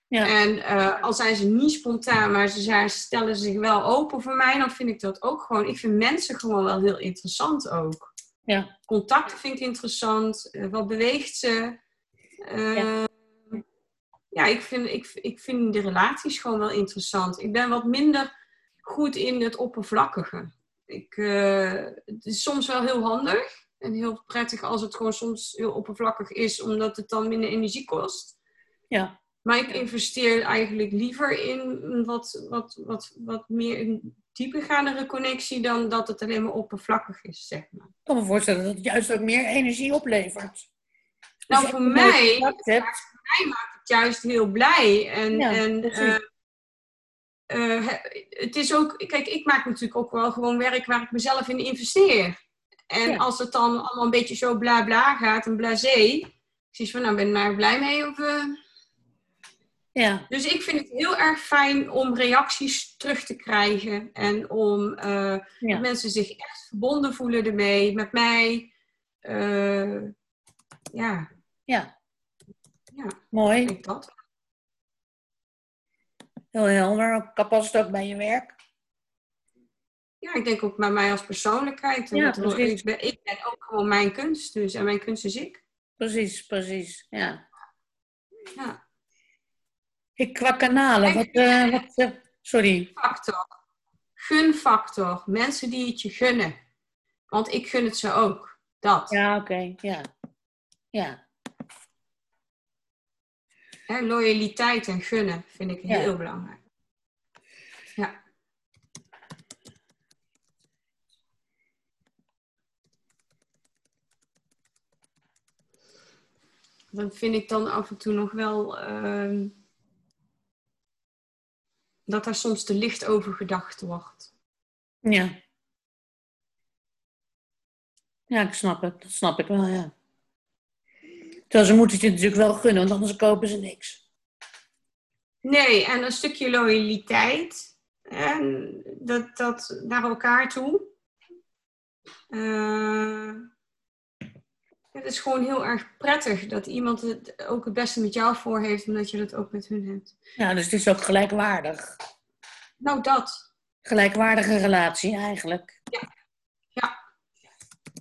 Ja, En eh, al zijn ze niet spontaan, maar ze zijn, stellen zich wel open voor mij, dan vind ik dat ook gewoon. Ik vind mensen gewoon wel heel interessant ook. ja, Contacten vind ik interessant. eh, wat beweegt ze? Eh, Ja. ja, ik, vind, ik, ik vind de relaties gewoon wel interessant. Ik ben wat minder goed in het oppervlakkige. Ik, eh, het is soms wel heel handig en heel prettig als het gewoon soms heel oppervlakkig is, omdat het dan minder energie kost. ja, Maar ik investeer eigenlijk liever in wat, wat, wat, wat meer een diepergaandere connectie dan dat het alleen maar oppervlakkig is, zeg maar. ik kan me voorstellen dat het juist ook meer energie oplevert. Nou, Als je voor mij, maakt het juist heel blij. En, Ja, en eh, eh, he- het is ook, kijk, ik maak natuurlijk ook wel gewoon werk waar ik mezelf in investeer. En Ja. als het dan allemaal een beetje zo bla bla gaat, een blasé, precies van, nou ben je daar blij mee? Of, eh? Ja, Dus ik vind het heel erg fijn om reacties terug te krijgen en om eh, ja, dat mensen zich echt verbonden voelen ermee, met mij. Eh, ja, ja. ja, ik Mooi, denk dat. heel helder. Past het ook bij je werk? Ja, ik denk ook bij mij als persoonlijkheid. Ja, precies. ik, ben, ik ben ook gewoon mijn kunst, dus. En mijn kunst is ik. Precies, precies, ja. Ja. Ik qua kanalen, wat, eh, wat eh, sorry. Factor. Gunfactor. Mensen die het je gunnen. Want ik gun het ze ook. Dat. Ja, oké, ja. Ja, Hè, loyaliteit en gunnen vind ik Ja. heel belangrijk. Ja. Dan vind ik dan af en toe nog wel ehm, dat daar soms te licht over gedacht wordt. ja. Ja, ik snap het. Dat snap ik wel, ja. Terwijl ze moeten het je natuurlijk wel gunnen, want anders kopen ze niks. Nee, en een stukje loyaliteit. En dat, dat naar elkaar toe. Eh, Het is gewoon heel erg prettig dat iemand het ook het beste met jou voor heeft, omdat je dat ook met hun hebt. Ja, dus het is ook gelijkwaardig. Nou, dat. Gelijkwaardige relatie eigenlijk. Ja. Ja.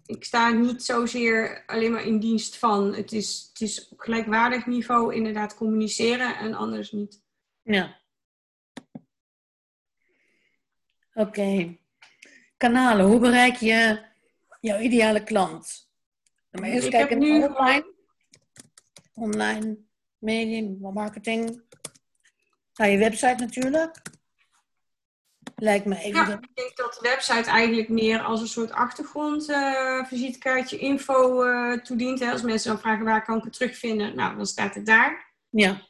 Ik sta niet zozeer alleen maar in dienst van. Het is, het is op gelijkwaardig niveau inderdaad communiceren en anders niet. Ja. Oké. Kanalen. Hoe bereik je jouw ideale klant? Maar eerst kijken nu... online. Online medium, marketing. Naar je website natuurlijk. Lijkt me even. Ja, ik denk dat de website eigenlijk meer als een soort achtergrondvisitekaartje uh, info uh, toedient. Hè. Als mensen dan vragen waar kan ik het terugvinden, nou dan staat het daar. Ja.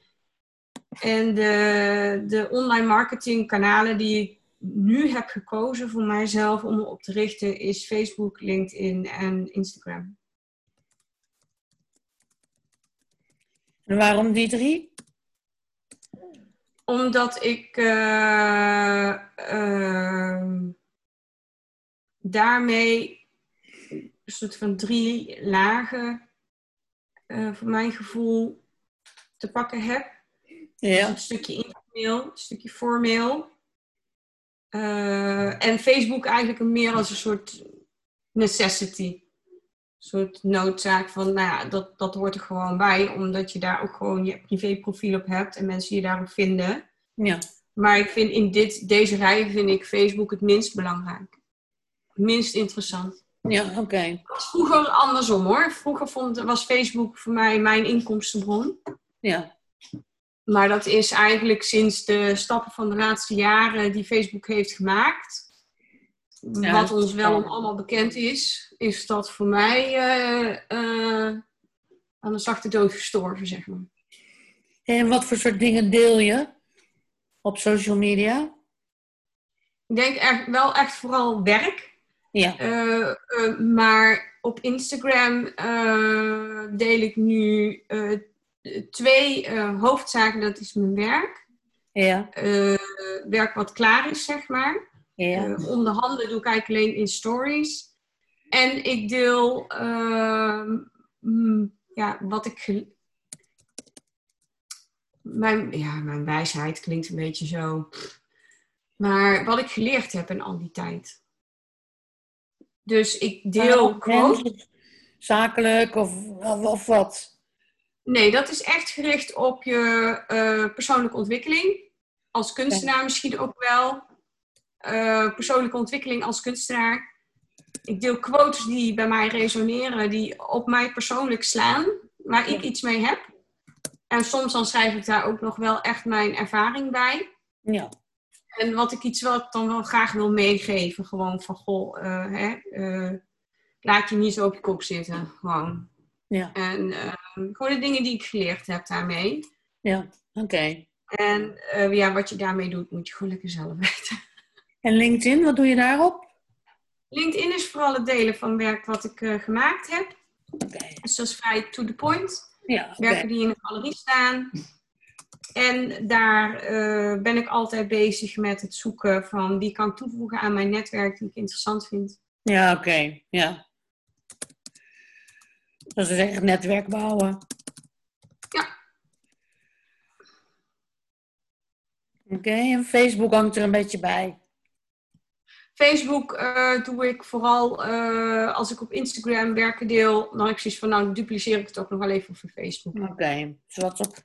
En de, de online marketing kanalen die ik nu heb gekozen voor mijzelf om op te richten is Facebook, LinkedIn en Instagram. En waarom die drie? Omdat ik uh, uh, daarmee een soort van drie lagen uh, voor mijn gevoel te pakken heb. Ja. Dus een stukje informeel, een stukje formeel. Uh, en Facebook eigenlijk meer als een soort necessity. Soort noodzaak van, nou ja, dat, dat hoort er gewoon bij, omdat je daar ook gewoon je privéprofiel op hebt en mensen je daarop vinden. Ja. Maar ik vind in dit, deze rij vind ik Facebook het minst belangrijk. Het minst interessant. Ja, oké. Okay. Vroeger andersom hoor. Vroeger vond, was Facebook voor mij mijn inkomstenbron. Ja. Maar dat is eigenlijk sinds de stappen van de laatste jaren die Facebook heeft gemaakt. Wat ons wel om allemaal bekend is, is dat voor mij uh, uh, aan een zachte dood gestorven, zeg maar. En wat voor soort dingen deel je op social media? Ik denk echt, wel echt vooral werk. Ja. Uh, maar op Instagram deel ik nu twee uh, hoofdzaken, dat is mijn werk. Ja. Uh, werk wat klaar is, zeg maar. Ja. Om de handen doe ik eigenlijk alleen in stories. En ik deel mm, ja, wat ik. Mijn, ja, mijn wijsheid klinkt een beetje zo. Maar wat ik geleerd heb in al die tijd. Dus ik deel quotes. Zakelijk of, of, of wat? Nee, dat is echt gericht op je uh, persoonlijke ontwikkeling. Als kunstenaar misschien ook wel. Uh, persoonlijke ontwikkeling als kunstenaar. Ik deel quotes die bij mij resoneren, die op mij persoonlijk slaan, waar ik iets mee heb. En soms dan schrijf ik daar ook nog wel echt mijn ervaring bij. Ja. En wat ik iets wat dan wel graag wil meegeven, gewoon van goh, uh, hè, laat je niet zo op je kop zitten. Gewoon. Ja. En gewoon de dingen die ik geleerd heb daarmee. Ja, oké. En ja, wat je daarmee doet, moet je gewoon lekker zelf weten. En LinkedIn, wat doe je daarop? LinkedIn is vooral het delen van werk wat ik uh, gemaakt heb. Okay. Dus dat is vrij to the point. Ja, okay. Werken die in de galerie staan. En daar uh, ben ik altijd bezig met het zoeken van wie kan ik toevoegen aan mijn netwerk die ik interessant vind. Ja, oké. Okay. Ja. Dat is echt netwerk bouwen. Ja. Oké, en Facebook hangt er een beetje bij. Facebook uh, doe ik vooral uh, als ik op Instagram werken deel. Dan heb ik zoiets van, nou dupliceer ik het ook nog wel even voor Facebook. Oké, okay. dus wat op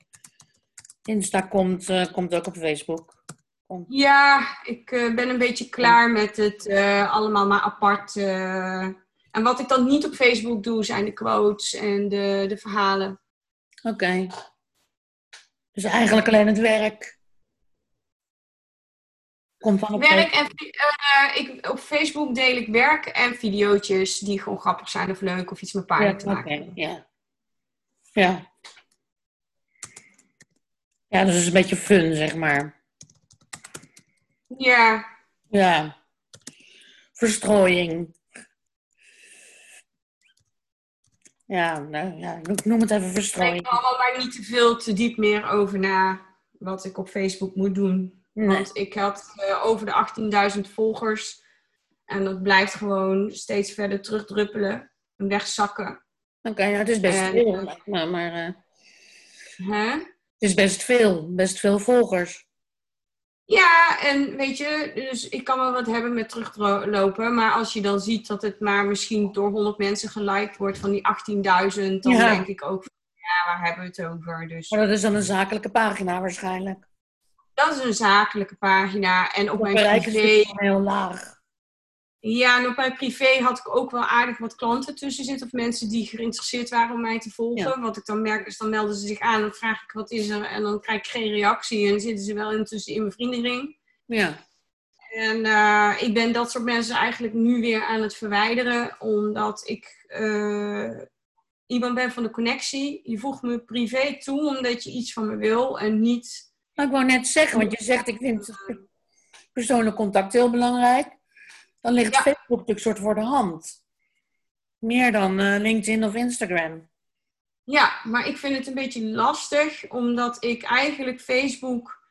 Insta komt, uh, komt ook op Facebook. Komt. Ja, ik ben een beetje klaar met het allemaal maar apart en wat ik dan niet op Facebook doe, zijn de quotes en de, de verhalen. Oké. Okay. Dus eigenlijk alleen het werk. Komt op werk en uh, ik, op Facebook deel ik werk en video's die gewoon grappig zijn of leuk of iets met paarden ja, te maken. Okay, ja. Ja. Ja, dus is een beetje fun, zeg maar. Ja. Ja. Verstrooiing. Ja, nou ja, ik noem het even verstrooiing. Ik denk allemaal maar niet te veel te diep meer over na wat ik op Facebook moet doen. Nee. Want ik had uh, over de 18.000 volgers. En dat blijft gewoon steeds verder terugdruppelen en wegzakken. Oké, ja, het is best En, veel. eh, maar maar eh, Hè? het is best veel. Best veel volgers. Ja, en weet je, dus ik kan wel wat hebben met teruglopen. Maar als je dan ziet dat het maar misschien door 100 mensen geliked wordt van die 18.000, dan Ja. denk ik ook van, ja, waar hebben we het over? Dus Maar dat is dan een zakelijke pagina waarschijnlijk. Dat is een zakelijke pagina. En op Dat mijn privé, heel laag. ja, en op mijn privé had ik ook wel aardig wat klanten tussen zitten. Of mensen die geïnteresseerd waren om mij te volgen. Ja. Wat ik dan merk is, dan melden ze zich aan. Dan vraag ik, wat is er? En dan krijg ik geen reactie. En dan zitten ze wel intussen in mijn vriendenring. Ja. En eh, ik ben dat soort mensen eigenlijk nu weer aan het verwijderen, omdat ik eh, iemand ben van de connectie. Je voegt me privé toe omdat je iets van me wil en niet. Nou, ik wou net zeggen, want je zegt ik vind persoonlijk contact heel belangrijk. Dan ligt Ja. Facebook natuurlijk soort voor de hand. Meer dan eh, LinkedIn of Instagram. Ja, maar ik vind het een beetje lastig, omdat ik eigenlijk Facebook.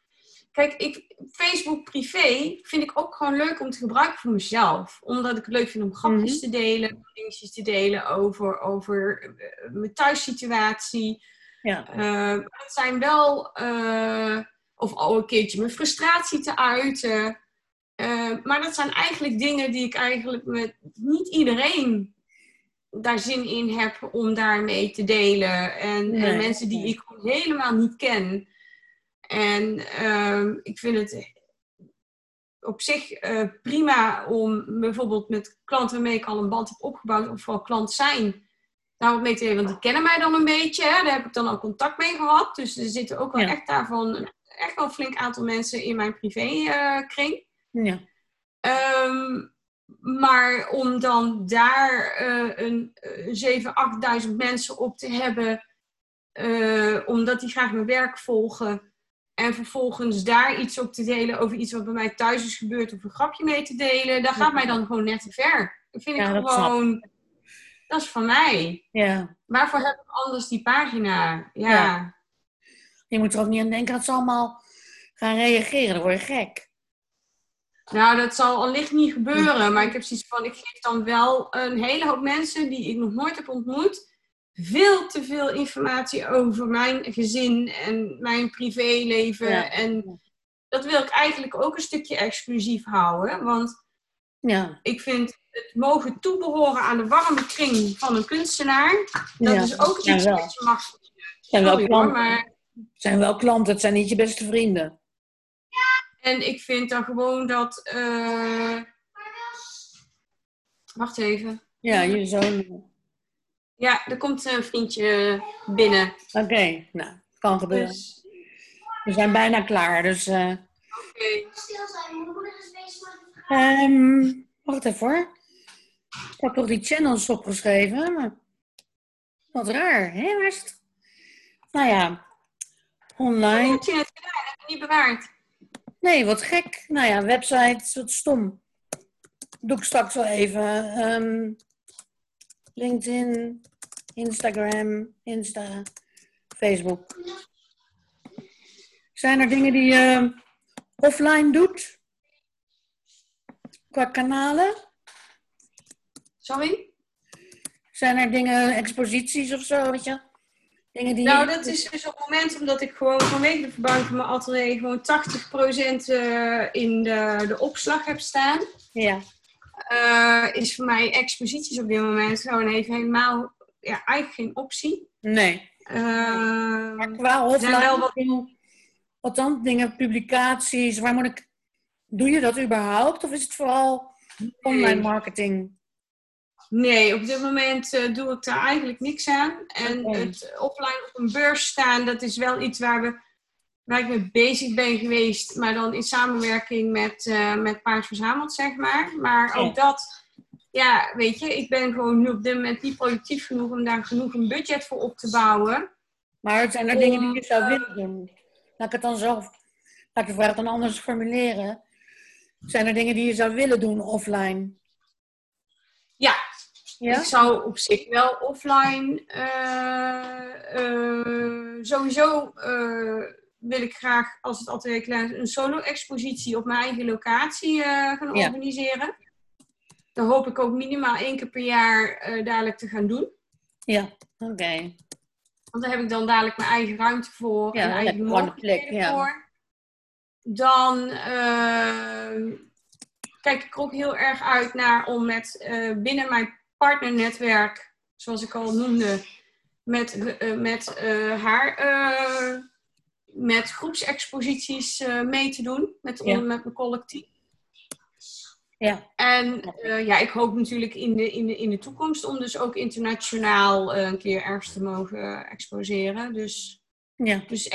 Kijk, ik, Facebook privé vind ik ook gewoon leuk om te gebruiken voor mezelf. Omdat ik het leuk vind om grapjes te delen, dingetjes te delen over, over eh, mijn thuissituatie. Ja. Eh, het zijn wel, of al een keertje mijn frustratie te uiten. Eh, maar dat zijn eigenlijk dingen die ik eigenlijk met niet iedereen daar zin in heb om daarmee te delen. En, Nee, en mensen die nee. ik helemaal niet ken. En ehm, ik vind het op zich eh, prima om bijvoorbeeld met klanten waarmee ik al een band heb opgebouwd, of vooral klant zijn, daar wat mee te delen. Want die kennen mij dan een beetje, hè? daar heb ik dan al contact mee gehad. Dus er zitten ook wel Ja. echt daarvan echt wel een flink aantal mensen in mijn privékring. ja. Ehm, maar om dan daar eh, een uh, 7.000, 8.000 mensen op te hebben, eh, omdat die graag mijn werk volgen. En vervolgens daar iets op te delen over iets wat bij mij thuis is gebeurd of een grapje mee te delen, dat gaat mij dan gewoon net te ver. Dat vind ik Ja, dat snap gewoon, dat is van mij. ja. Waarvoor heb ik anders die pagina? Ja. Ja. Je moet er ook niet aan denken dat ze allemaal gaan reageren. Dan word je gek. Nou, dat zal allicht niet gebeuren. Maar ik heb zoiets van, ik geef dan wel een hele hoop mensen die ik nog nooit heb ontmoet, veel te veel informatie over mijn gezin en mijn privéleven. Ja. En dat wil ik eigenlijk ook een stukje exclusief houden. Want Ja. ik vind het mogen toebehoren aan de warme kring van een kunstenaar. Dat Ja. is ook Ja, iets wat je mag. Zijn wel, maar zijn wel klanten, het zijn niet je beste vrienden. En ik vind dan gewoon dat. eh, Wacht even. Ja, je zoon. Ja, er komt een vriendje binnen. Oké, nou, kan gebeuren. Dus, We zijn bijna klaar, dus... eh, oké. Stil zijn, mijn moeder is bezig met wacht even hoor. Ik heb toch die channels opgeschreven, maar... Wat raar, hè? Het? Nou ja, online. heb je het gedaan? Heb je niet bewaard? Nee, wat gek. Nou ja, website, wat stom. Doe ik straks wel even. Ehm, LinkedIn, Instagram, Insta, Facebook. Zijn er dingen die je offline doet? Qua kanalen? Sorry? Zijn er dingen, exposities of zo, weet je? Dingen die Nou, dat is dus op het moment omdat ik gewoon vanwege de verbouwing van mijn atelier gewoon 80% eh, in de, de opslag heb staan. Ja, eh, is voor mij exposities op dit moment gewoon even helemaal ja, eigenlijk geen optie. nee. Eh, Maar qua offline, wel wat- wat dan? Dingen, publicaties, waar moet ik... Doe je dat überhaupt? Of is het vooral online marketing? Nee, op dit moment eh, doe ik daar eigenlijk niks aan. En het offline op een beurs staan, dat is wel iets waar, we, waar ik mee bezig ben geweest. Maar dan in samenwerking met, eh met Paard Verzameld, zeg maar. Maar ook dat, ja, weet je, ik ben gewoon nu op dit moment niet productief genoeg om daar genoeg een budget voor op te bouwen. Maar zijn er Om, dingen die je zou eh, willen doen? Laat ik het dan zo... Laat ik de vraag dan anders formuleren. Zijn er dingen die je zou willen doen offline? Ja, Ja? Ik zou op zich wel offline eh, eh, sowieso eh, wil ik graag, als het atelier klaar is, een solo-expositie op mijn eigen locatie gaan Ja. organiseren. Dat hoop ik ook minimaal één keer per jaar dadelijk te gaan doen. Ja, oké. Want daar heb ik dan dadelijk mijn eigen ruimte voor. Ja, en dan eigen mogelijkheden ja. voor. Dan kijk ik er ook heel erg uit naar om met binnen mijn partnernetwerk, zoals ik al noemde, met, eh, met eh, haar eh, met groepsexposities mee te doen met, Ja. met mijn collectief. Ja, En ja, ik hoop natuurlijk in de, in, de, in de toekomst om dus ook internationaal een keer ergens te mogen exposeren. Dus, ja, dus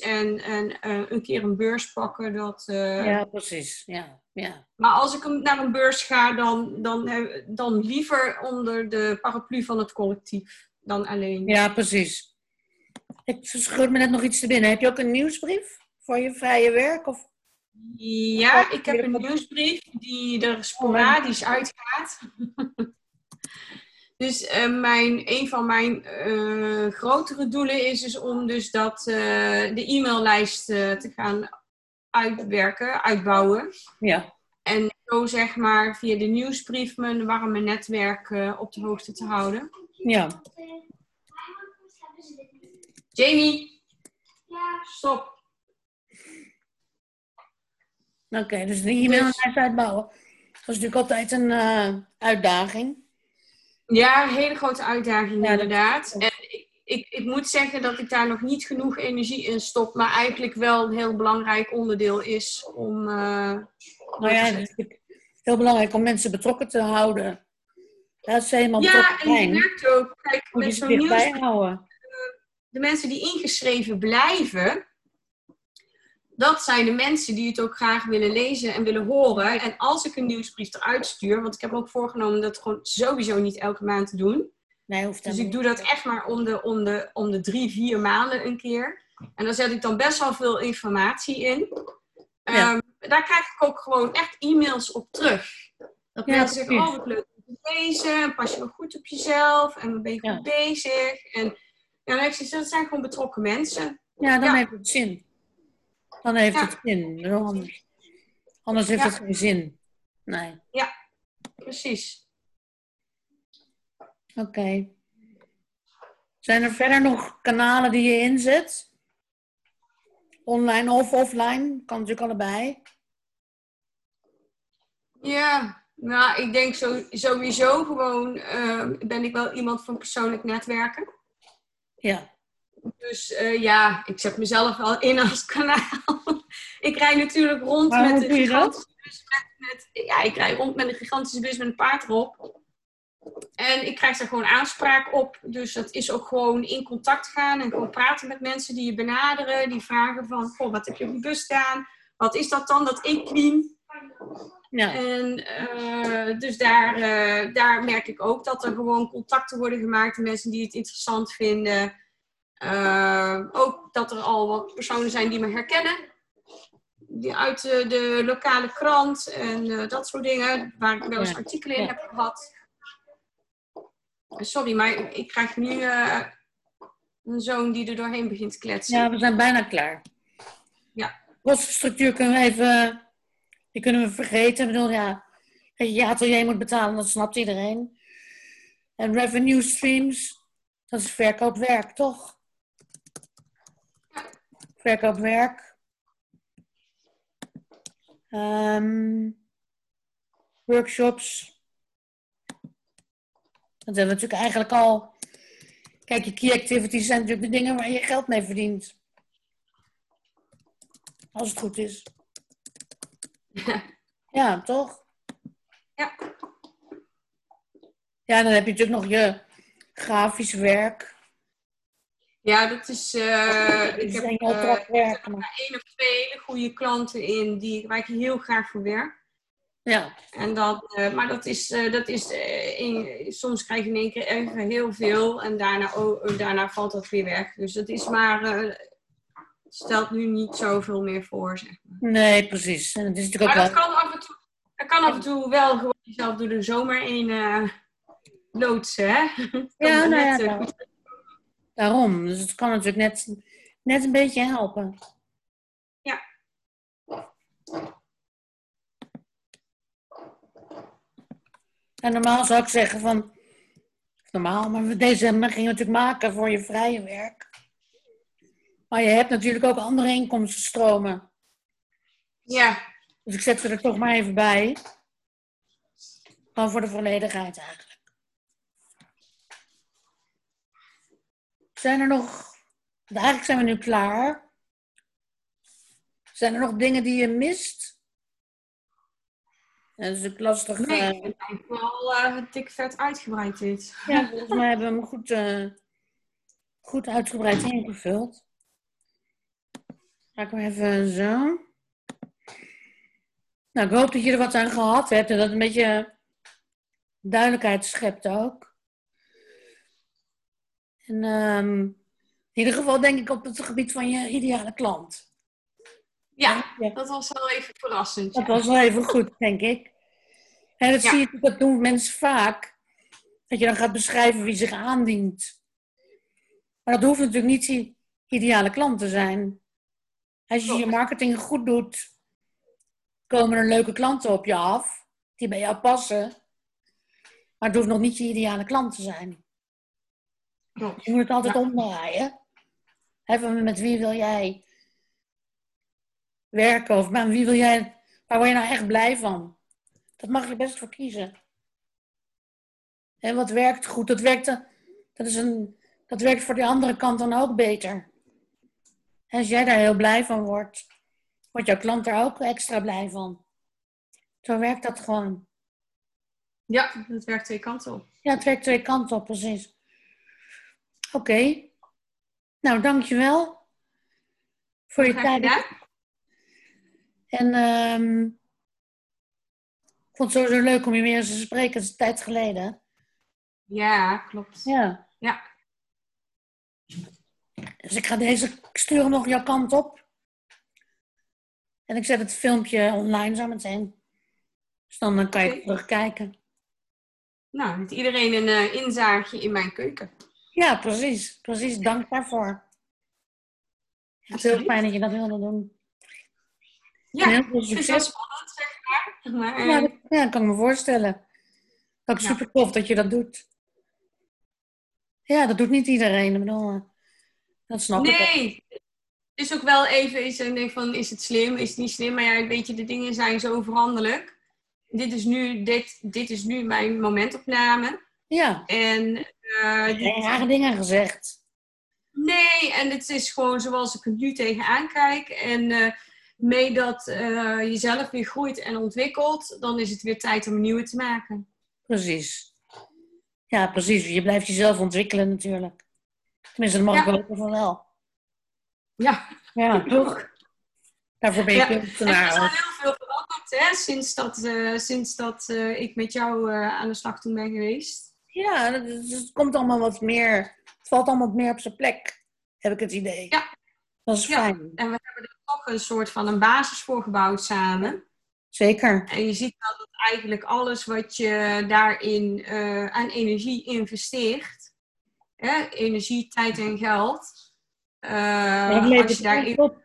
en, en eh, een keer een beurs pakken. Dat, eh, ja, precies. Ja, ja. Maar als ik naar een beurs ga, dan, dan, eh, dan liever onder de paraplu van het collectief dan alleen. ja, precies. Ik schud me net nog iets te binnen. Heb je ook een nieuwsbrief voor je vrije werk? Of? Ja, ik heb een nieuwsbrief die er sporadisch uitgaat. dus eh, mijn, een van mijn eh, grotere doelen is dus om dus dat, eh, de e-maillijst eh, te gaan uitwerken, uitbouwen. Ja, En zo zeg maar via de nieuwsbrief mijn warme netwerk op de hoogte te houden. ja. Jamie, Ja, stop. Oké, dus de e-maillijst uitbouwen. Dat is natuurlijk altijd een eh, uitdaging. Ja, een hele grote uitdaging Ja, inderdaad. En ik, ik, ik moet zeggen dat ik daar nog niet genoeg energie in stop, maar eigenlijk wel een heel belangrijk onderdeel is om. eh, Nou ja, het is heel belangrijk om mensen betrokken te houden. Dat ze helemaal ja, betrokken en je merkt ook, kijk, met zo'n nieuws, houden. de mensen die ingeschreven blijven, dat zijn de mensen die het ook graag willen lezen en willen horen. En als ik een nieuwsbrief eruit stuur, want ik heb ook voorgenomen dat gewoon sowieso niet elke maand te doen. Nee, hoeft Dus ik doe dat echt maar om de, om, de, om de drie, vier maanden een keer. En daar zet ik dan best wel veel informatie in. Ja. Ehm, daar krijg ik ook gewoon echt e-mails op terug. Dat Ja, mensen zeggen, oh wat leuk om te lezen. En pas je wel goed op jezelf. En ben je goed Ja. bezig. En ja, heb ik dat zijn gewoon betrokken mensen. Ja, dan heeft het zin. Dan heeft Ja. het zin. Anders, heeft Ja. het geen zin. Nee. Precies. Oké. Zijn er verder nog kanalen die je inzet? Online of offline? Kan natuurlijk allebei. Ja, nou ik denk zo, sowieso gewoon ehm, ben ik wel iemand van persoonlijk netwerken. Ja. Dus eh, ja, ik zet mezelf wel in als kanaal. ik rij natuurlijk rond met een gigantische bus met, met, ja, ik rij rond met een gigantische bus met een paard erop. En ik krijg daar gewoon aanspraak op. Dus dat is ook gewoon in contact gaan en gewoon praten met mensen die je benaderen. Die vragen van, goh, wat heb je op die bus staan? Wat is dat dan, dat equine? Ja. En eh, dus daar, eh, daar merk ik ook dat er gewoon contacten worden gemaakt met mensen die het interessant vinden. Eh, ook dat er al wat personen zijn die me herkennen. Die uit eh, de lokale krant en eh, dat soort dingen, waar ik wel eens artikelen in heb gehad. Sorry, maar ik krijg nu een zoon die er doorheen begint te kletsen. ja, we zijn bijna klaar. Ja. Kostenstructuur kunnen we even... Die kunnen we vergeten. Ik bedoel, ja, je atelier moet betalen, dat snapt iedereen. En revenue streams, dat is verkoopwerk, toch? Verkoopwerk. Ehm, workshops. Dat hebben we natuurlijk eigenlijk al. Kijk, je key activities zijn natuurlijk de dingen waar je geld mee verdient. Als het goed is. Ja, toch? Ja. Ja, dan heb je natuurlijk nog je grafisch werk. Ja, dat is. eh, Dat ik heb eh, opdrachtwerk. maar- één of twee hele goede klanten in die, waar ik heel graag voor werk. Ja, En dan, eh, maar dat is, eh, dat is eh, in- soms krijg je in één keer even heel veel en daarna, oh, daarna valt dat weer weg. Dus dat is maar, eh, stelt nu niet zoveel meer voor. Zeg maar. nee, precies. En het is natuurlijk maar ook dat wel... kan af en toe, dat kan af en toe wel gewoon jezelf door de zomer in eh, loodsen. Hè? Ja, nou ja, net, nou, daarom. Dus het kan natuurlijk net, net een beetje helpen. Ja. En normaal zou ik zeggen van normaal. Maar deze gingen we natuurlijk maken voor je vrije werk. Maar je hebt natuurlijk ook andere inkomstenstromen. Ja. Dus ik zet ze er toch maar even bij. Gewoon voor de volledigheid eigenlijk. Zijn er nog... Eigenlijk zijn we nu klaar. Zijn er nog dingen die je mist? Dat is natuurlijk lastig. Nee, eh, ik ben wel uh, dik vet uitgebreid dit. Ja, volgens mij hebben we hem goed, eh, goed uitgebreid ingevuld. Ga ik hem even zo. Nou, ik hoop dat je er wat aan gehad hebt en dat het een beetje duidelijkheid schept ook. En ehm, in ieder geval denk ik op het gebied van je ideale klant. Ja, Ja. dat was wel even verrassend. Dat ja. was wel even goed, denk ik. En dat Ja. zie je, dat doen mensen vaak. Dat je dan gaat beschrijven wie zich aandient. Maar dat hoeft natuurlijk niet je ideale klant te zijn. Als je je marketing goed doet, komen er leuke klanten op je af. Die bij jou passen. Maar het hoeft nog niet je ideale klant te zijn. Je moet het altijd Ja. omdraaien. Even met wie wil jij werken? Of met wie wil jij, waar word je nou echt blij van? Dat mag je best voor kiezen. En wat werkt goed? Dat werkt, eh, dat, is een, dat werkt voor die andere kant dan ook beter. En als jij daar heel blij van wordt, wordt jouw klant er ook extra blij van. Zo werkt dat gewoon. Ja, dat werkt twee kanten op. Ja, het werkt twee kanten op, precies. Oké. Nou, dankjewel voor je tijd. En ehm, ik vond het sowieso leuk om je weer eens te spreken. Het is een tijd geleden. Ja, klopt. Ja. Ja. Dus ik ga deze, ik stuur hem nog jouw kant op. En ik zet het filmpje online zo meteen. Dus dan eh, kan je Oké. terugkijken. Nou, heeft iedereen een eh, inzaagje in mijn keuken. Ja, precies. Precies, dank daarvoor. Het is heel fijn dat je dat wilde doen. Ja, heel veel het is wel succes. spannend, zeg maar. maar eh, Ja, dat, ja, dat kan ik me voorstellen. Ook Ja. super tof dat je dat doet. Ja, dat doet niet iedereen. Ik bedoel, eh, dat snap ik. nee, het is ook wel even iets en denk van, is het slim, is het niet slim? Maar ja, weet je, de dingen zijn zo veranderlijk. Dit is nu, dit, dit is nu mijn momentopname. Ja, En eh, dit- geen rare dingen gezegd. Nee, en het is gewoon zoals ik het nu tegenaan kijk. En eh mee dat eh, jezelf weer groeit en ontwikkelt, dan is het weer tijd om een nieuwe te maken. Precies. Ja, precies. Je blijft jezelf ontwikkelen natuurlijk. Tenminste, dat mag Ja. ik hopen van wel. Ja, Ja, toch? Daarvoor ben je Ja, er is al heel veel veranderd hè, sinds dat, eh, sinds dat eh, ik met jou eh, aan de slag toen ben geweest. Ja, het komt allemaal wat meer. Het valt allemaal wat meer op zijn plek, heb ik het idee. Ja. Dat is Ja. fijn. En we hebben er toch een soort van een basis voor gebouwd samen. Zeker. En je ziet wel dat eigenlijk alles wat je daarin eh, aan energie investeert, hè, energie, tijd en geld, eh, het als levert je daarin, op.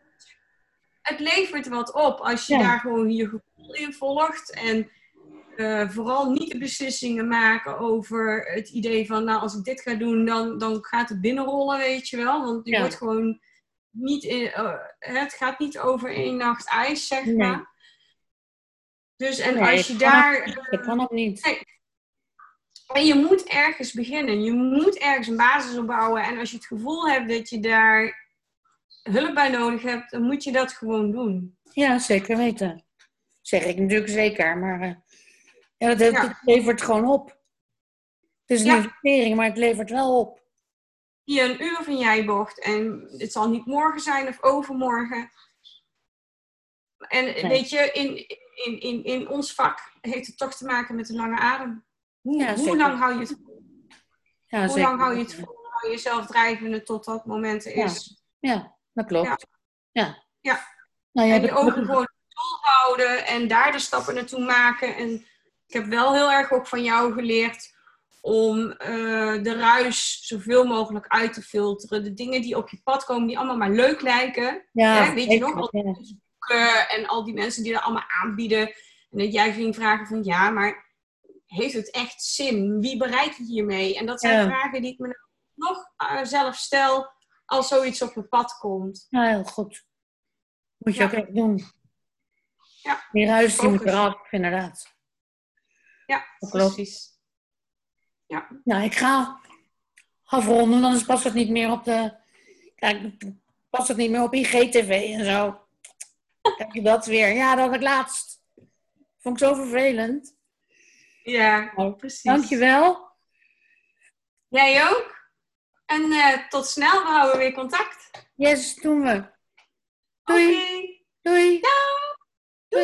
het levert wat op als je Ja. daar gewoon je gevoel in volgt. En eh, vooral niet de beslissingen maken over het idee van, nou, als ik dit ga doen, dan, dan gaat het binnenrollen, weet je wel. Want je Ja. wordt gewoon niet in, eh, het gaat niet over één nacht ijs, zeg Nee. maar. Dus en Nee, als je daar. Dat kan ook niet. En je moet ergens beginnen. Je moet ergens een basis opbouwen. En als je het gevoel hebt dat je daar hulp bij nodig hebt, dan moet je dat gewoon doen. Ja, zeker weten. Zeg ik natuurlijk zeker, maar ja, dat, het, Ja. het levert gewoon op. Het is een Ja. investering, maar het levert wel op. Hier een uur van jij bocht. En het zal niet morgen zijn of overmorgen. En weet je, in, in, in, in ons vak heeft het toch te maken met een lange adem. Hoe, Ja, hoe lang hou je het vol? Ja, Hoe zeker lang hou je het vol? Hou je jezelf drijvende tot dat moment is? Ja, dat klopt. Ja. Ja. Nou, En je ogen gewoon doel houden en daar de stappen naartoe maken. En ik heb wel heel erg ook van jou geleerd om eh, de ruis zoveel mogelijk uit te filteren. De dingen die op je pad komen, die allemaal maar leuk lijken. ja, hè, weet je nog, al die boeken en al die mensen die dat allemaal aanbieden. En dat jij ging vragen van ja, maar heeft het echt zin? Wie bereik ik hiermee? En dat zijn vragen die ik me nou nog uh, zelf stel als zoiets op mijn pad komt. Ja, heel goed. Moet je ook echt doen. Ja. Die ruis die moet eraf, inderdaad. Ja, precies. Ja. Nou, ik ga afronden, anders past het niet meer op de... Kijk, past het niet meer op IGTV en zo. Kijk je dat weer? Ja, dat had ik laatst. Vond ik zo vervelend. Ja, oh, precies. Dankjewel. Jij ook. En uh, tot snel, we houden weer contact. Yes, doen we. Doei. Okay. Doei. Doei.